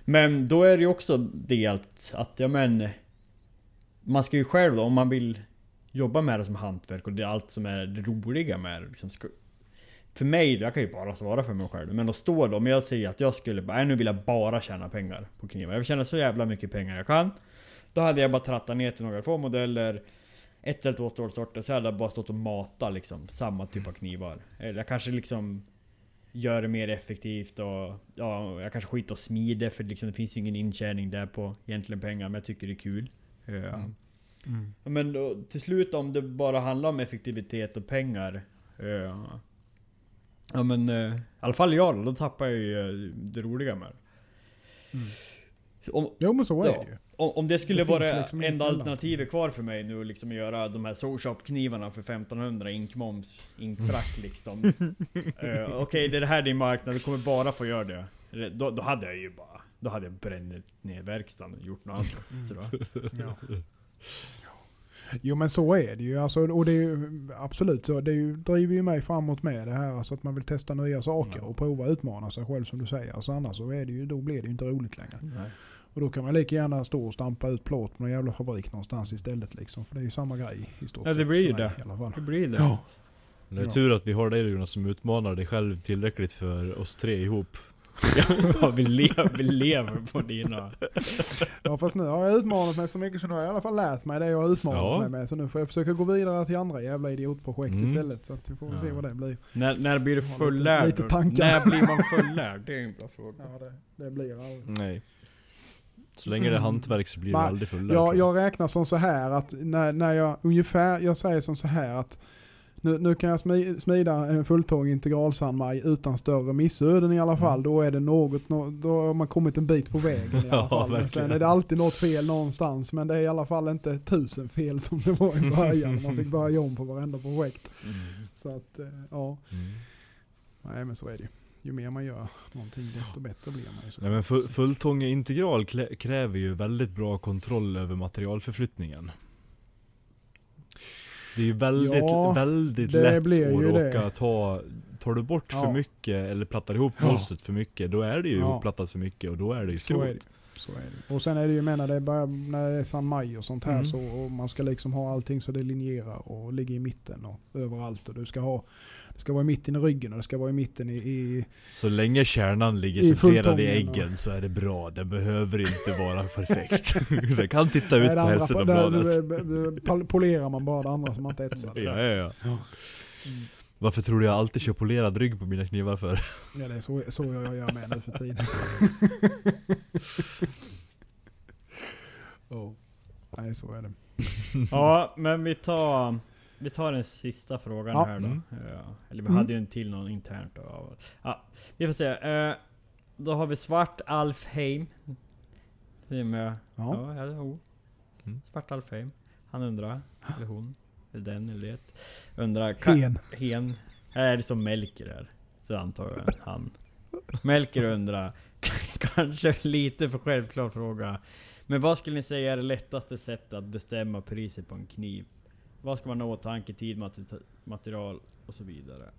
Men då är det ju också det att, att ja men... Man ska ju själv då, om man vill jobba med det som hantverk och det är allt som är det roliga med det. Liksom, för mig, jag kan ju bara svara för mig själv. Men att stå då, om jag säger att jag skulle bara, "Nej, nu vill jag bara tjäna pengar på knivar. Jag vill tjäna så jävla mycket pengar jag kan. Då hade jag bara trattat ner till några få modeller. Ett eller två stålsorter, så hade jag bara stått och matat liksom samma typ av knivar. Eller jag kanske liksom gör det mer effektivt och ja, jag kanske skiter och smider för liksom, det finns ju ingen intjäning där på egentligen pengar, men jag tycker det är kul. Ja. Mm. Mm. Ja, Men då, till slut om det bara handlar om effektivitet och pengar. eh, ja men eh, i alla fall jag då, tappar jag ju eh, det roliga med. Mm. Om, Jo men så är Ja. det ju. om, om det skulle Det vara liksom enda alternativet kvar för mig nu liksom att göra de här Soulshop-knivarna för 1500 inkmoms, inkfrakt liksom. Eh, Okej, det är det här din marknad, du kommer bara få göra det. Det- Då, då hade jag ju bara, då hade jag bränt ner verkstaden och gjort något annat tror jag. Ja. Jo men så är det ju. Alltså, och det är ju absolut så. Det ju, driver ju mig framåt med det här. Alltså att man vill testa nya saker Ja. och prova utmana sig själv som du säger. Alltså annars så är det ju, då blir det ju inte roligt längre. Nej. Och då kan man lika gärna stå och stampa ut plåt på någon jävla fabrik någonstans istället liksom. För det är ju samma grej i stort Ja, det sett blir ju det. I alla fall. Det blir det. Ja. Det är tur att vi har dig Jonas som utmanar dig själv tillräckligt för oss tre ihop. Ja, vi, lever, vi lever på dina... ja fast nu har jag utmanat mig så mycket så nu har jag i alla fall lärt mig det jag har utmanat Ja. mig med. Så nu får jag försöka gå vidare till andra jävla idiotprojekt Mm. istället. Så att vi får väl se Ja. vad det blir. När, när blir du Ja, lite- fullärd? lite tankar. När blir man fullärd? Det är en bra fråga. Ja det, det blir aldrig. Nej. Så länge det är hantverk så blir du Nej, aldrig full Jag, jag räknar som så här att när, när jag ungefär, jag säger som så här att nu, nu kan jag smi, smida en fulltång integralsandmaj utan större missöden i alla fall. Mm. Då är det något, nå- då har man kommit en bit på vägen i alla Ja, fall. Men sen är det alltid något fel någonstans. Men det är i alla fall inte tusen fel som det var i början. Man fick börja om på varenda projekt. Mm. Så att, eh, ja. Mm. Nej men så är det ju. Ju mer man gör någonting desto bättre blir man ju. Nej men full, fulltånge integral klä- kräver ju väldigt bra kontroll över materialförflyttningen. Det är ju väldigt, Ja, väldigt lätt att ju det. råka ta Tar du bort för Ja. mycket eller plattar ihop Ja. bolstret för mycket, då är det ju Ja. ihoplattat för mycket och då är det ju skrot. Så är det. Och sen är det ju med när det, börjar, när det är San Maj och sånt här Mm. så och man ska liksom ha allting så det linjerar och ligger i mitten och överallt. Och du ska ha, det ska vara i mitten i ryggen och det ska vara i mitten i, i Så länge kärnan ligger I centrerad i fulltången och- äggen så är det bra. Den behöver inte vara perfekt. Den kan titta ut på hälften av bladet. där- polerar man bara det andra som man inte etsar. Ja, ja, ja. Varför tror du jag alltid kör polerad rygg på mina knivar för? Ja, det är så, så jag gör med nu för tiden. oh. Nej, så är det. Ja, men vi tar, vi tar den sista frågan Ja. här då. Mm. Ja, eller vi Mm. hade ju en till någon internt då. Ja, vi får se. Eh, då har vi Svart Alfheim. Ja. ja, ja, jo. Mm. Svart Alfheim. Han undrar, eller hon, den eller det. Undrar, Hen. hen. Är det som Melker är? Så antar jag han. Melker undrar, kanske lite för självklar fråga. Men vad skulle ni säga är det lättaste sättet att bestämma priset på en kniv? Vad ska man ha i åtanke, tid, mate- material och så vidare?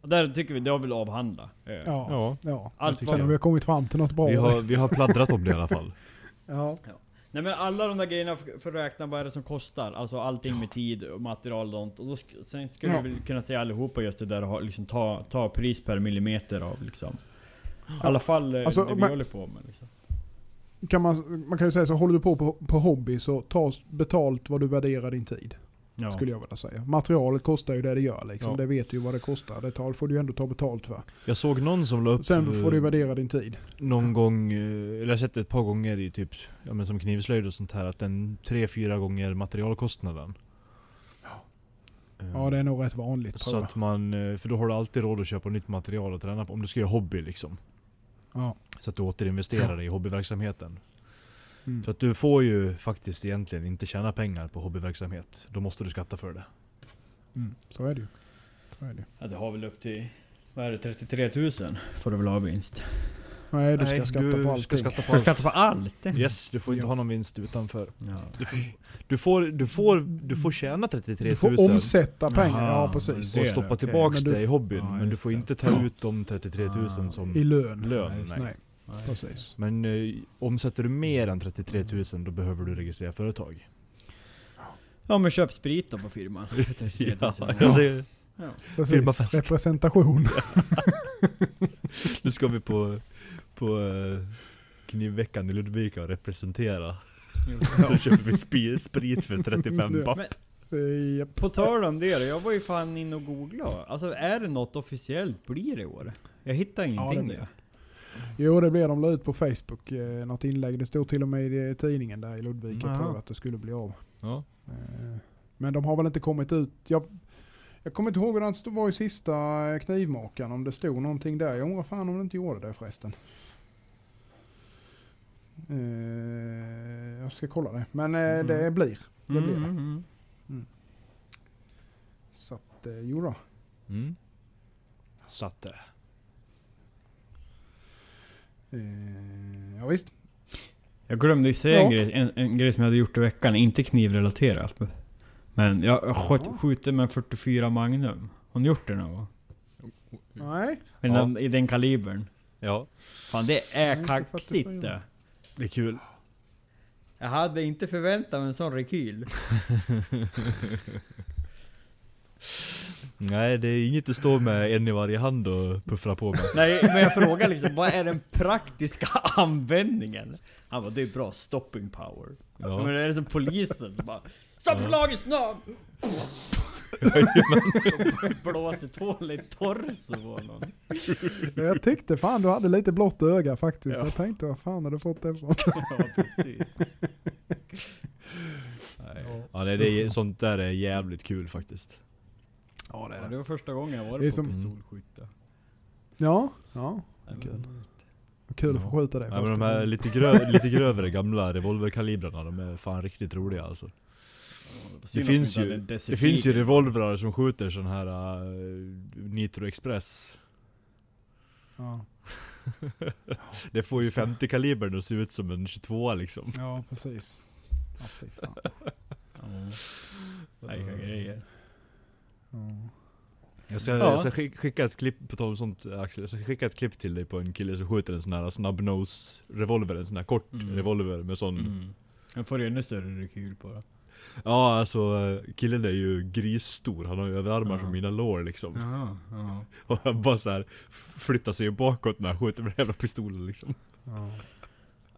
Och där tycker vi, det har vi väl avhandla. Eh, Ja. Ja. ja. Allt vad- vi har kommit fram till något bra. Vi har, vi har pladdrat om det i alla fall. Ja. Nej men alla de där grejerna att räkna vad är det som kostar. Alltså allting med tid och material och sånt. Och då sk sen skulle Ja. vi kunna säga allihopa just det där och ha, liksom, ta, ta pris per millimeter av liksom. I alla fall eh, Alltså, det vi men- håller på med liksom. Kan man, man kan ju säga så, håller du på, på på hobby så ta betalt vad du värderar din tid. Ja. Skulle jag vilja säga. Materialet kostar ju det det gör liksom. Ja. Det vet du ju vad det kostar. Det får du ju ändå ta betalt för. Jag såg någon som la upp Sen får du eh, värdera din tid. någon gång, eh, eller jag har sett det ett par gånger i typ, ja men som knivslöjd och sånt här, att den tre, fyra gånger materialkostnaden. Ja det är nog rätt vanligt Så att man, eh, för då har du alltid råd att köpa nytt material och träna på, om du ska göra hobby liksom. Ja. Så att du återinvesterar i hobbyverksamheten. Mm. Så att du får ju faktiskt egentligen inte tjäna pengar på hobbyverksamhet. Då måste du skatta för det. Mm. Så är det ju. Så är det. Ja, det har väl upp till, vad är det, 33 000 får du väl ha vinst. Nej du ska Nej, skatta du på allting. ska skatta på Ska du allt. skatta på allt? Yes, du får inte Ja. ha någon vinst utanför. Ja. Du får, du får, du får, du får tjäna 33 Du 000 får omsätta pengar, ja precis. och stoppa tillbaks Men du det i hobbyn. Ja, men du får det. inte ta ut de 33 000 Ah. som I lön. lön. Nej, Nej. Nej, precis. Men eh, omsätter du mer än 33 000 då behöver du registrera företag. Ja men köp sprit då på firman. 33 000. ja, det, Ja. precis. Representation. nu ska vi på, på eh, knivveckan i Ludvika och representera. Då köper vi sprit för 35 Ja. papp. Men på tal om det då, jag var ju fan inne och googlade. Alltså är det något officiellt blir det i år? Jag hittar Ja, ingenting. Ja, det. Jo det blev de la ut på Facebook, eh, något inlägg. Det stod till och med i eh, tidningen där i Ludvika Jaha. tror jag att det skulle bli av. Ja. Eh, Men de har väl inte kommit ut. Jag, jag kommer inte ihåg hur det var i sista eh, knivmakaren, om det stod någonting där. Jag undrar fan om det inte gjorde det förresten. Jag ska kolla det. Men Mhm. det blir. Det blir det. mm, mm. Så att, eh, jo då. Mm. Satt det. Eh, ja, visst. Jag glömde säga Ja. en, grej, en, en grej som jag hade gjort i veckan, inte knivrelaterat. Men jag sköt, Ja. skjuter med en 44 Magnum. Har ni gjort det någon gång? Nej. I, Ja. den, I den kalibern. Ja, Fan det är kaxigt 44. det. det är kul. Jag hade inte förväntat mig en sån rekyl. Nej, det är inget att stå med en i varje hand och puffra på med. Nej, men jag frågar liksom, vad är den praktiska användningen? Han bara, det är bra stopping power. Ja. Men är det som polisen som bara Stopp Ja. laget snabb! Blåser hål i torso på någon. Jag tyckte fan du hade lite blått öga faktiskt. Ja. Jag tänkte vad fan har du fått det ifrån? Ja, precis. Ja, nej, det är, sånt där är jävligt kul faktiskt. Ja det Ja, det var första gången jag Det är varit på som- pistolskytte. Ja, ja. Kul. Kul att få skjuta det Ja, men första de här gången. lite, grö, lite grövre gamla revolverkalibrarna, de är fan riktigt roliga alltså. Det finns ju, det finns ju revolvrar som skjuter sån här uh, Nitro Express. Ja. Det får ju 50 kalibern att se ut som en 22 liksom. ja, precis. Ja, fy fan. Nej, vilka grejer. Ja. Jag ska, Ja. jag ska skick- skicka ett klipp, på tal om sånt Axel, jag ska skicka ett klipp till dig på en kille som skjuter en sån här snabbnose revolver, en sån här kort Mm. revolver med sån Mm. Jag får ännu större rekyl på det. Ja alltså killen är ju grisstor, han har ju överarmar Ja. som mina lår liksom. Jaha, ja. Och han bara så här flyttar sig bakåt när han skjuter med den jävla pistolen liksom. Ja.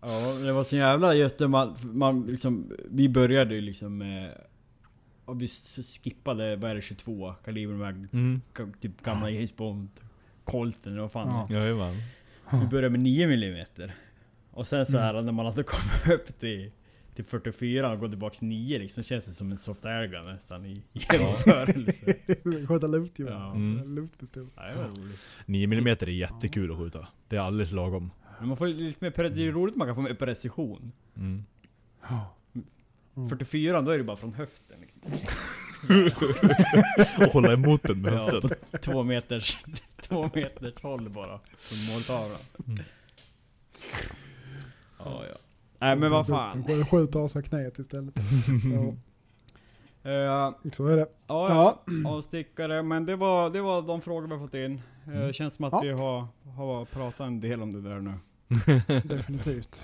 Ja, det var så jävla just det man, man liksom, vi började ju liksom med och vi skippade, vad är det, 22 kaliber med Mm. typ gamla James Bond Colten eller vad fan Ja. det är. Jajamän. Vi började med 9 mm Och sen så Mm. här när man hade kommit upp till, till 44 och gått tillbaka till 9 liksom, känns det som en soft airgun nästan i jämförelse. Skjuta luftgevär. Ja. Mm. Luftpistol. Ja, det var roligt. 9 mm är jättekul att skjuta. Det är alldeles lagom. Men man får lite mer, det är ju roligt att man kan få mer precision. Mm. Mm. 44 då är det bara från höften liksom. Och hålla emot den med Ja, höften. två meters, två meters håll bara. Från måltavlan. Mm. Ja, ja. Nej men vad fan. De skjuter av sig knät istället. Ja, Eh, så är det. ja, ja. avstickare. Men det var, det var de frågor vi har fått in. Eh, Mm. Känns som att Ja. vi har, har pratat en del om det där nu. Definitivt.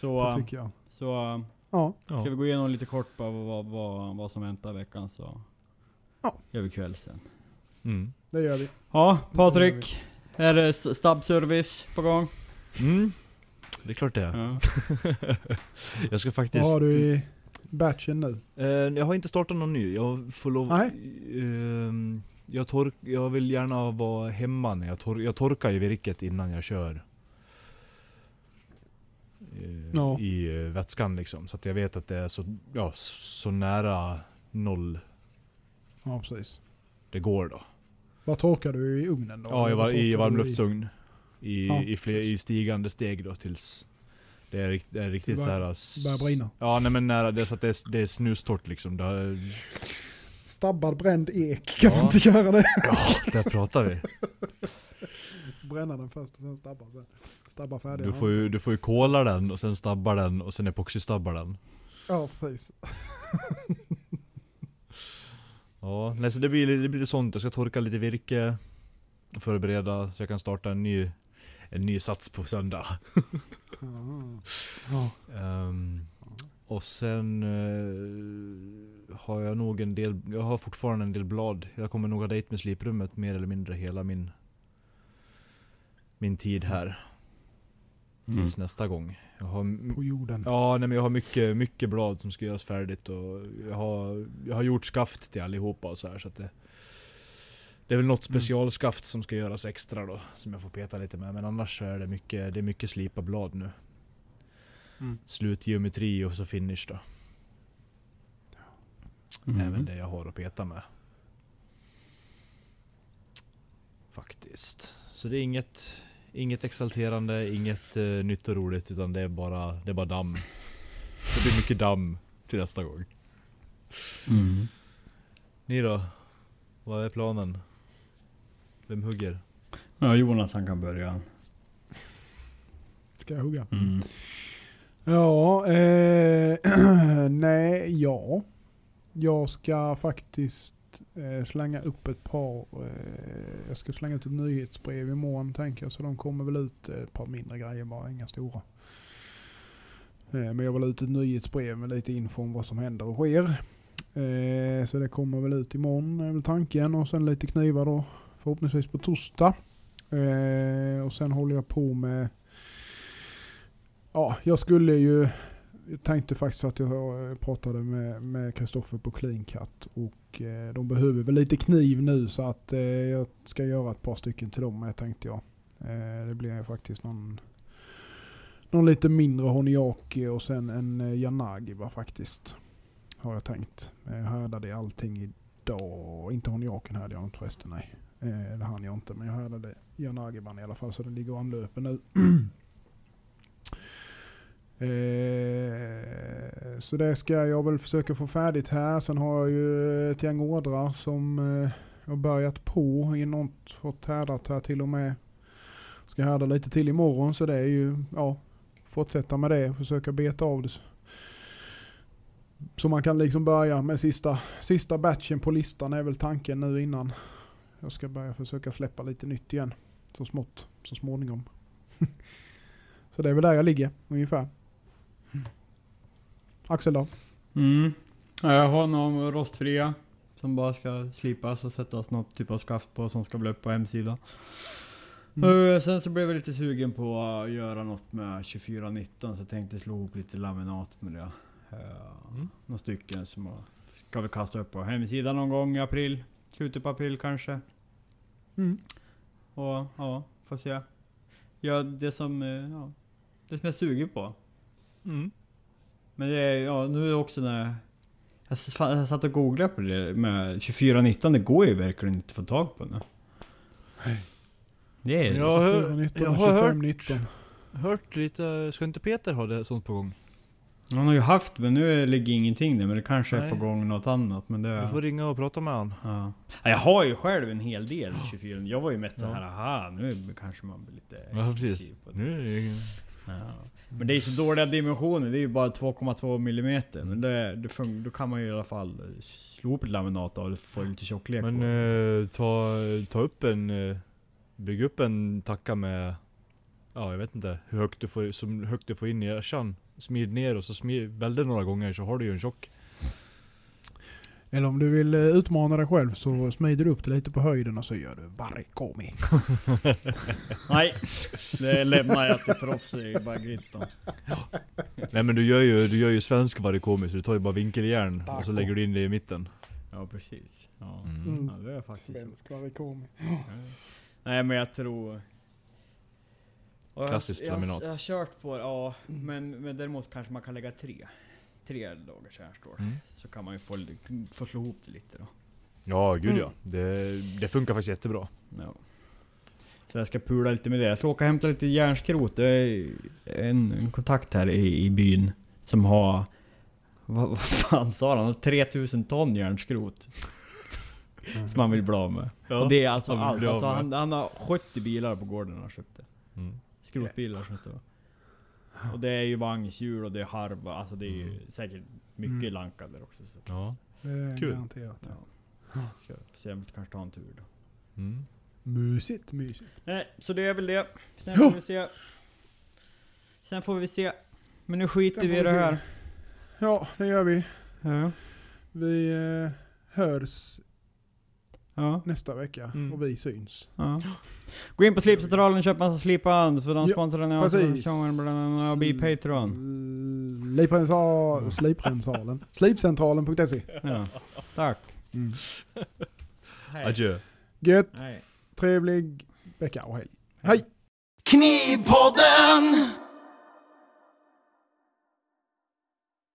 Så, Det tycker jag. Så eh, Ja. ska vi gå igenom lite kort på vad, vad, vad som väntar veckan så Ja. gör vi kväll sen. Mm. Det gör vi. Ja, Patrik. Är det s- snabbservice på gång? Mm. Det är klart det är. Ja. Jag ska faktiskt... Vad har du i batchen nu? Eh, jag har inte startat någon ny. Jag får lov... Nej. Ehm, jag, tork, jag vill gärna vara hemma när jag, tor, jag torkar i virket innan jag kör. Eh, Ja. I eh, vätskan liksom. Så att jag vet att det är så, ja, så nära noll Ja, precis. det går då. Vad torkar du i ugnen då? Ja, i, var, i varmluftsugn. I, Ja, i, fler, I stigande steg då tills det är, det är riktigt Det så börjar- här. s- börjar brinna. Ja, nej men nära. Det är så att det är, det är snustort liksom. Det har, Stabbad bränd ek, kan Ja. man inte göra det? ja, där pratar vi. Bränna den först och sen stabba sen. Stabba färdiga. Du får, ju, du får ju kola den och sen stabba den och sen epoxystabba den. Ja, precis. Ja, nej, så det blir, det blir lite sånt. Jag ska torka lite virke. Förbereda så jag kan starta en ny, en ny sats på söndag. Ja. Ehm, och sen eh, har jag nog en del, jag har fortfarande en del blad. Jag kommer nog ha dejt med sliprummet mer eller mindre hela min, min tid här. Tills nästa gång. Jag har, På jorden. ja, nej, men jag har mycket, mycket blad som ska göras färdigt och jag har, jag har gjort skaft till allihopa och så här så att det det är väl något Mm. specialskaft som ska göras extra då, som jag får peta lite med. Men annars så är det mycket, det är mycket slipa blad nu. Mm. Slutgeometri och så finish då. Mm. Även det jag har att peta med. Faktiskt. Så det är inget, inget exalterande, inget uh, nytt och roligt utan det är bara, det är bara damm. Det blir mycket damm till nästa gång. Mm. Ni då? Vad är planen? Vem hugger? Ja, Jonas han kan börja. Ska jag hugga? Mm. Ja, eh, nej, ja. Jag ska faktiskt eh, slänga upp ett par, eh, jag ska slänga ut ett nyhetsbrev imorgon tänker jag. Så de kommer väl ut eh, ett par mindre grejer bara, inga stora. Eh, men jag vill ut ett nyhetsbrev med lite info om vad som händer och sker. Eh, så det kommer väl ut imorgon är väl tanken. Och sen lite knivar då förhoppningsvis på torsdag. Eh, och sen håller jag på med Ja, jag skulle ju... Jag tänkte faktiskt att jag eh, pratade med Kristoffer på Clean Cut och eh, de behöver väl lite kniv nu så att eh, jag ska göra ett par stycken till dem med tänkte jag. Eh, det blir faktiskt någon, någon lite mindre Honiaki och sen en eh, Yanagiba faktiskt. Har jag tänkt. Jag härdade allting idag. Inte Honiaken härdade jag inte förresten nej. Det hann jag inte men jag härdade Yanagiban i alla fall så den ligger och anlöper nu. Eh, så det ska jag väl försöka få färdigt här. Sen har jag ju ett gäng ordrar som eh, jag har börjat på. I något fått härdat här till och med. Ska härda lite till imorgon så det är ju, ja, fortsätta med det. Försöka beta av det. Så man kan liksom börja med sista, sista batchen på listan är väl tanken nu innan jag ska börja försöka släppa lite nytt igen. Så smått, så småningom. så det är väl där jag ligger ungefär. Axel då? Mm. Ja, Jag har några rostfria som bara ska slipas och sättas något typ av skaft på som ska bli upp på hemsidan. Mm. Eh, Sen så blev jag lite sugen på att göra något med 2419 så jag tänkte slå ihop lite laminat med det. Uh, Mm. Några stycken som jag ska vi kasta upp på hemsidan någon gång i april. Slutet på april kanske. Mm. Och ja, får se. Ja, det som, eh, ja, det som jag är sugen på. Mm. Men det är, ja, nu är det också när jag, jag satt och googlade på det med 2419, det går ju verkligen inte att få tag på nu. Det är... Jag hör- 2419 jag har hört- 2519. Hört lite, ska inte Peter ha det sånt på gång? Han har ju haft, men nu ligger ingenting där. Men det kanske är Nej. på gång något annat. Men det... Du får ringa och prata med han. ja. Ja, Jag har ju själv en hel del 24. Jag var ju mest så Ja. här, aha, nu kanske man blir lite Ja precis. exklusiv på det. Nu är det Ja. Men det är så dåliga dimensioner, det är ju bara 2,2 millimeter. Men det, det då kan man ju i alla fall slå upp ett laminat och få lite tjocklek Men eh, ta, ta upp en... eh, Bygg upp en tacka med... Ja jag vet inte hur högt du får, som högt du får in i ersan. Smid ner och så smid, välde några gånger så har du ju en tjock. Eller om du vill eh, utmana dig själv så smider du upp det lite på höjden och så gör du varikomi. Nej, det lämnar jag till proffs i Bagritton. Nej men du gör ju, du gör ju svensk varikomi så du tar ju bara vinkeljärn och så lägger du in det i mitten. Ja precis. Ja, Mm. ja det är faktiskt. Svensk varikomi. Nej men jag tror... Jag- Klassiskt jag, laminat. Jag, har kört på det, ja. Men, men däremot kanske man kan lägga tre. Tre dagars järnstål. Mm. Så kan man ju få, få slå ihop det lite då. Ja gud Mm. ja. Det, det funkar faktiskt jättebra. Ja. Så jag ska pula lite med det. Jag ska åka och hämta lite järnskrot. Det är en, en kontakt här i, i byn som har... Vad, vad fan sa han? Han har 3000 ton järnskrot. Som han vill bli av med. och det är alltså han allt. Alltså han, han har 70 bilar på gården han köpte. Mm. Skrotbilar som det var. Och det är ju vagnshjul och det är harva, alltså det är ju Mm. säkert mycket Mm. lankar där också. Så. Ja. Det är Kul. garanterat. Ja. Ska se om vi kanske tar en tur då. Mm. Mysigt, mysigt. Nej, så det är väl det. Sen får vi se. Sen får vi se. Men nu skiter vi i det här. Ja, det gör vi. Ja. Vi eh, hörs Ja. nästa vecka Mm. och vi syns. ja. Gå in på Slipcentralen och köp massa slipband för de Ja, sponsrar den här bland annat och bli Patreon. Sliprensal, sliprensalen. Slipcentralen.se. Ja. Tack. Mm. Hej. Adjö. Gött, Hej. trevlig vecka och hej. Hej! Knivpodden!